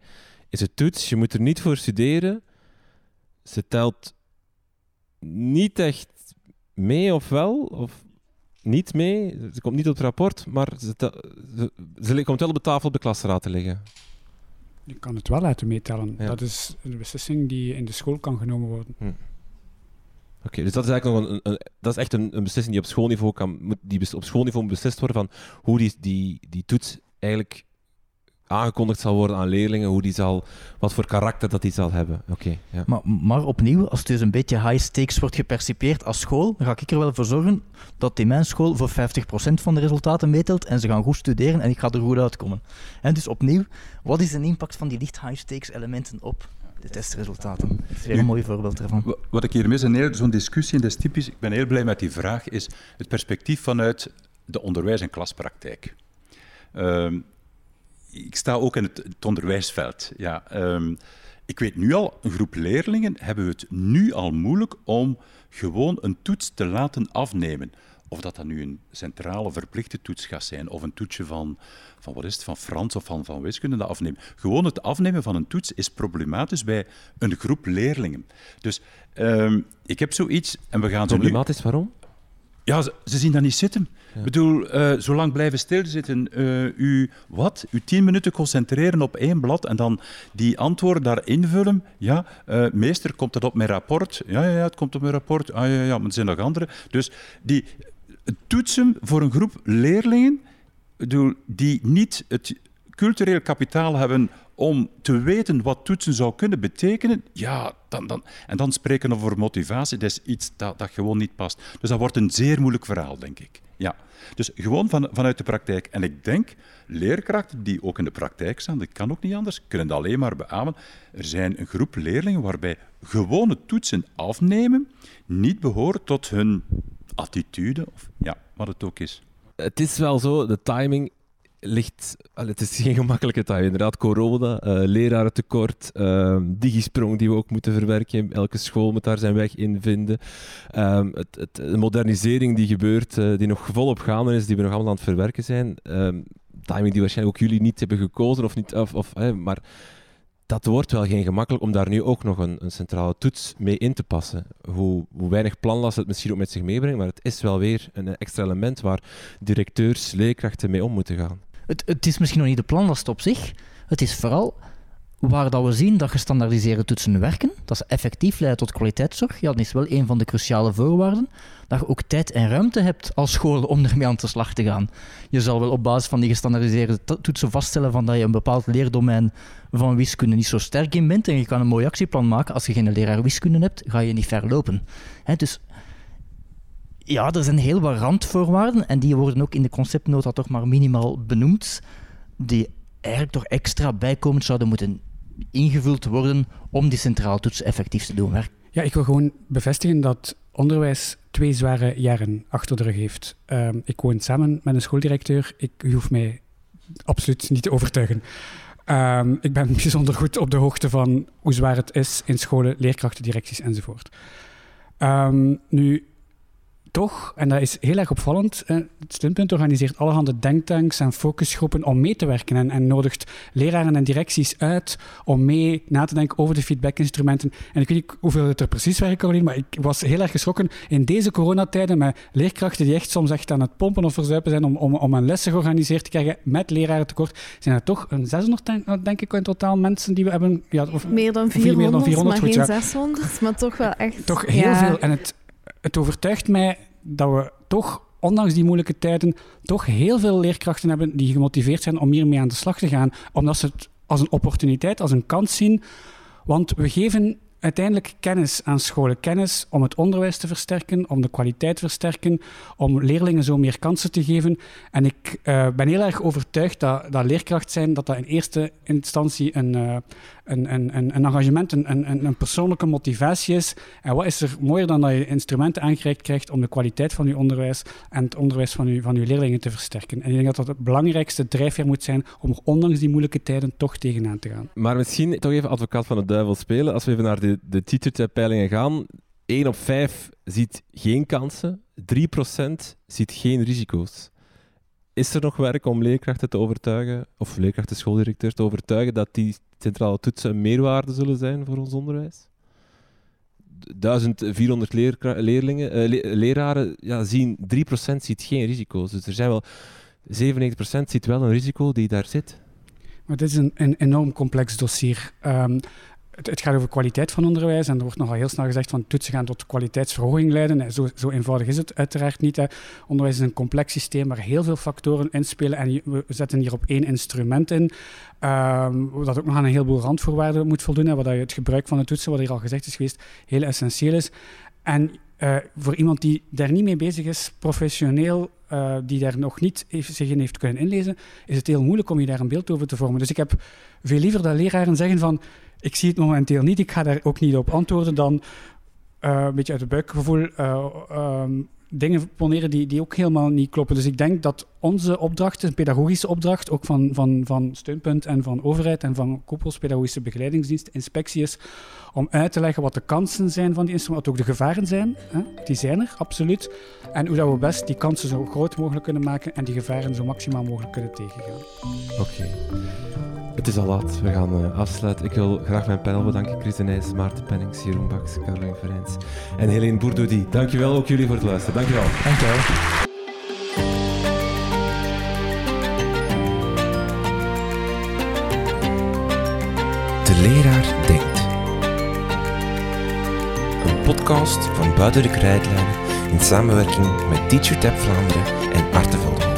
is het toets. Je moet er niet voor studeren. Ze telt niet echt mee of wel, of niet mee. Ze komt niet op het rapport, maar ze, ze, ze komt wel op de tafel op de klasraad te liggen. Je kan het wel laten meetellen. Dat is een beslissing die in de school kan genomen worden. Hm. Oké, dus dat is eigenlijk nog een, een, dat is echt een, een, beslissing die op schoolniveau kan, die op schoolniveau beslist worden van hoe die, die, die toets eigenlijk aangekondigd zal worden aan leerlingen, hoe die zal, wat voor karakter dat die zal hebben. Oké. ja. maar, maar opnieuw, als het dus een beetje high stakes wordt gepercipieerd als school, dan ga ik er wel voor zorgen dat in mijn school voor 50% van de resultaten meetelt en ze gaan goed studeren en ik ga er goed uitkomen. En dus opnieuw, wat is de impact van die licht high stakes elementen op de testresultaten. Dat is weer een mooi voorbeeld ervan. Wat ik hier mis, in zo'n discussie, en dat is typisch, ik ben heel blij met die vraag, is het perspectief vanuit de onderwijs- en klaspraktijk. Ehm, ik sta ook in het, onderwijsveld. Ja, ehm, ik weet nu al, een groep leerlingen hebben het nu al moeilijk om gewoon een toets te laten afnemen. Of dat dat nu een centrale verplichte toets gaat zijn, of een toetsje van, van wat is het, van Frans of van, van wiskunde dat afnemen. Gewoon het afnemen van een toets is problematisch bij een groep leerlingen. Dus um, ik heb zoiets en we gaan zo Problematisch, waarom? Ja, ze, ze, zien dat niet zitten. Ik bedoel, uh, zo lang blijven stilzitten, uh, u, wat? U tien minuten concentreren op één blad en dan die antwoorden daar invullen. Ja, uh, meester, komt dat op mijn rapport? Ja, ja, ja, het komt op mijn rapport. Ah, ja, ja, maar er zijn nog andere. Dus die toetsen voor een groep leerlingen, bedoel, die niet het cultureel kapitaal hebben om te weten wat toetsen zou kunnen betekenen, ja, dan, dan, en dan spreken we over motivatie, dat is iets dat, dat gewoon niet past. Dus dat wordt een zeer moeilijk verhaal, denk ik. Ja. Dus gewoon van, vanuit de praktijk. En ik denk, leerkrachten die ook in de praktijk staan, dat kan ook niet anders, kunnen dat alleen maar beamen. Er zijn een groep leerlingen waarbij gewone toetsen afnemen niet behoort tot hun attitude, of ja, wat het ook is. Het is wel zo, de timing ligt... het is geen gemakkelijke tijd. Inderdaad, corona, uh, lerarentekort, uh, digisprong die we ook moeten verwerken. Elke school moet daar zijn weg in vinden. Um, het, het, de modernisering die gebeurt, uh, die nog volop gaande is, die we nog allemaal aan het verwerken zijn. Um, timing die waarschijnlijk ook jullie niet hebben gekozen, of niet, of, of, maar dat wordt wel geen gemakkelijk om daar nu ook nog een, een centrale toets mee in te passen. Hoe, hoe, weinig planlast het misschien ook met zich meebrengt, maar het is wel weer een extra element waar directeurs, leerkrachten mee om moeten gaan. Het, het is misschien nog niet de planlast op zich. Het is vooral waar dat we zien dat gestandaardiseerde toetsen werken, dat ze effectief leiden tot kwaliteitszorg, ja, dat is wel een van de cruciale voorwaarden, dat je ook tijd en ruimte hebt als school om ermee aan de slag te gaan. Je zal wel op basis van die gestandaardiseerde toetsen vaststellen van dat je een bepaald leerdomein van wiskunde niet zo sterk in bent en je kan een mooi actieplan maken. Als je geen leraar wiskunde hebt, ga je niet ver lopen. dus ja, er zijn heel wat randvoorwaarden en die worden ook in de conceptnota toch maar minimaal benoemd, die eigenlijk toch extra bijkomend zouden moeten ingevuld worden om die centraal toets effectief te doen werken. Ja, ik wil gewoon bevestigen dat onderwijs twee zware jaren achter de rug heeft. Ehm, ik woon samen met een schooldirecteur. Ik hoef mij absoluut niet te overtuigen. Um, ik ben [laughs] bijzonder goed op de hoogte van hoe zwaar het is in scholen, leerkrachten, directies enzovoort. Um, nu, toch, en dat is heel erg opvallend, het Stuntpunt organiseert allerhande denktanks en focusgroepen om mee te werken en, en nodigt leraren en directies uit om mee na te denken over de feedbackinstrumenten. En ik weet niet hoeveel het er precies waren, Caroline, maar ik was heel erg geschrokken in deze coronatijden met leerkrachten die echt soms echt aan het pompen of verzuipen zijn om, om, om een lessen georganiseerd te krijgen met lerarentekort. Zijn er toch een 600, denk ik, in totaal mensen die we hebben? Ja, of, meer dan 400, meer dan 400 maar geen 600, maar toch wel echt... Toch heel veel. En het, het overtuigt mij dat we toch, ondanks die moeilijke tijden, toch heel veel leerkrachten hebben die gemotiveerd zijn om hiermee aan de slag te gaan. Omdat ze het als een opportuniteit, als een kans zien. Want we geven uiteindelijk kennis aan scholen. Kennis om het onderwijs te versterken, om de kwaliteit te versterken, om leerlingen zo meer kansen te geven. En ik uh, ben heel erg overtuigd dat, dat leerkracht zijn, dat dat in eerste instantie een, uh, een, een, een, engagement, een, een, een persoonlijke motivatie is. En wat is er mooier dan dat je instrumenten aangereikt krijgt om de kwaliteit van je onderwijs en het onderwijs van je, van uw leerlingen te versterken. En ik denk dat dat het belangrijkste drijfveer moet zijn om ondanks die moeilijke tijden toch tegenaan te gaan. Maar misschien toch even advocaat van de duivel spelen. Als we even naar de, de teacher gaan, 1 op 5 ziet geen kansen, 3% ziet geen risico's. Is er nog werk om leerkrachten te overtuigen, of leerkrachten, schooldirecteurs te overtuigen, dat die centrale toetsen een meerwaarde zullen zijn voor ons onderwijs? 1400 leerlingen, uh, leraren ja, zien 3% ziet geen risico's. Dus er zijn wel 97% ziet wel een risico die daar zit. Maar dit is een, een enorm complex dossier. Um, het, gaat over kwaliteit van onderwijs en er wordt nogal heel snel gezegd van toetsen gaan tot kwaliteitsverhoging leiden. En zo, zo eenvoudig is het uiteraard niet. Hè. Onderwijs is een complex systeem waar heel veel factoren inspelen en we zetten hier op één instrument in. Um, dat ook nog aan een heleboel randvoorwaarden moet voldoen. Hè, wat je het gebruik van de toetsen, wat hier al gezegd is geweest, heel essentieel is. En uh, voor iemand die daar niet mee bezig is, professioneel, uh, die daar nog niet zich in heeft kunnen inlezen, is het heel moeilijk om je daar een beeld over te vormen. Dus ik heb veel liever dat leraren zeggen van ik zie het momenteel niet, ik ga daar ook niet op antwoorden, dan uh, een beetje uit het buikgevoel um, dingen poneren die, die ook helemaal niet kloppen. Dus ik denk dat onze opdracht, een pedagogische opdracht, ook van, van, van Steunpunt en van overheid en van koepels, pedagogische begeleidingsdienst, inspectie is, om uit te leggen wat de kansen zijn van die instrumenten, wat ook de gevaren zijn. Hè? Die zijn er, absoluut. En hoe dat we best die kansen zo groot mogelijk kunnen maken en die gevaren zo maximaal mogelijk kunnen tegengaan. Oké. Het is al laat, we gaan uh, afsluiten. Ik wil graag mijn panel bedanken. Chris de Nijs, Maarten Pennings, Jeroen Baks, Caroline Ferenc en Helene Bourdoudi. Dankjewel ook jullie voor het luisteren. Dankjewel. Dankjewel. Leraar denkt. Een podcast van Buiten de Krijtlijnen in samenwerking met TeacherTap Vlaanderen en Artevelde.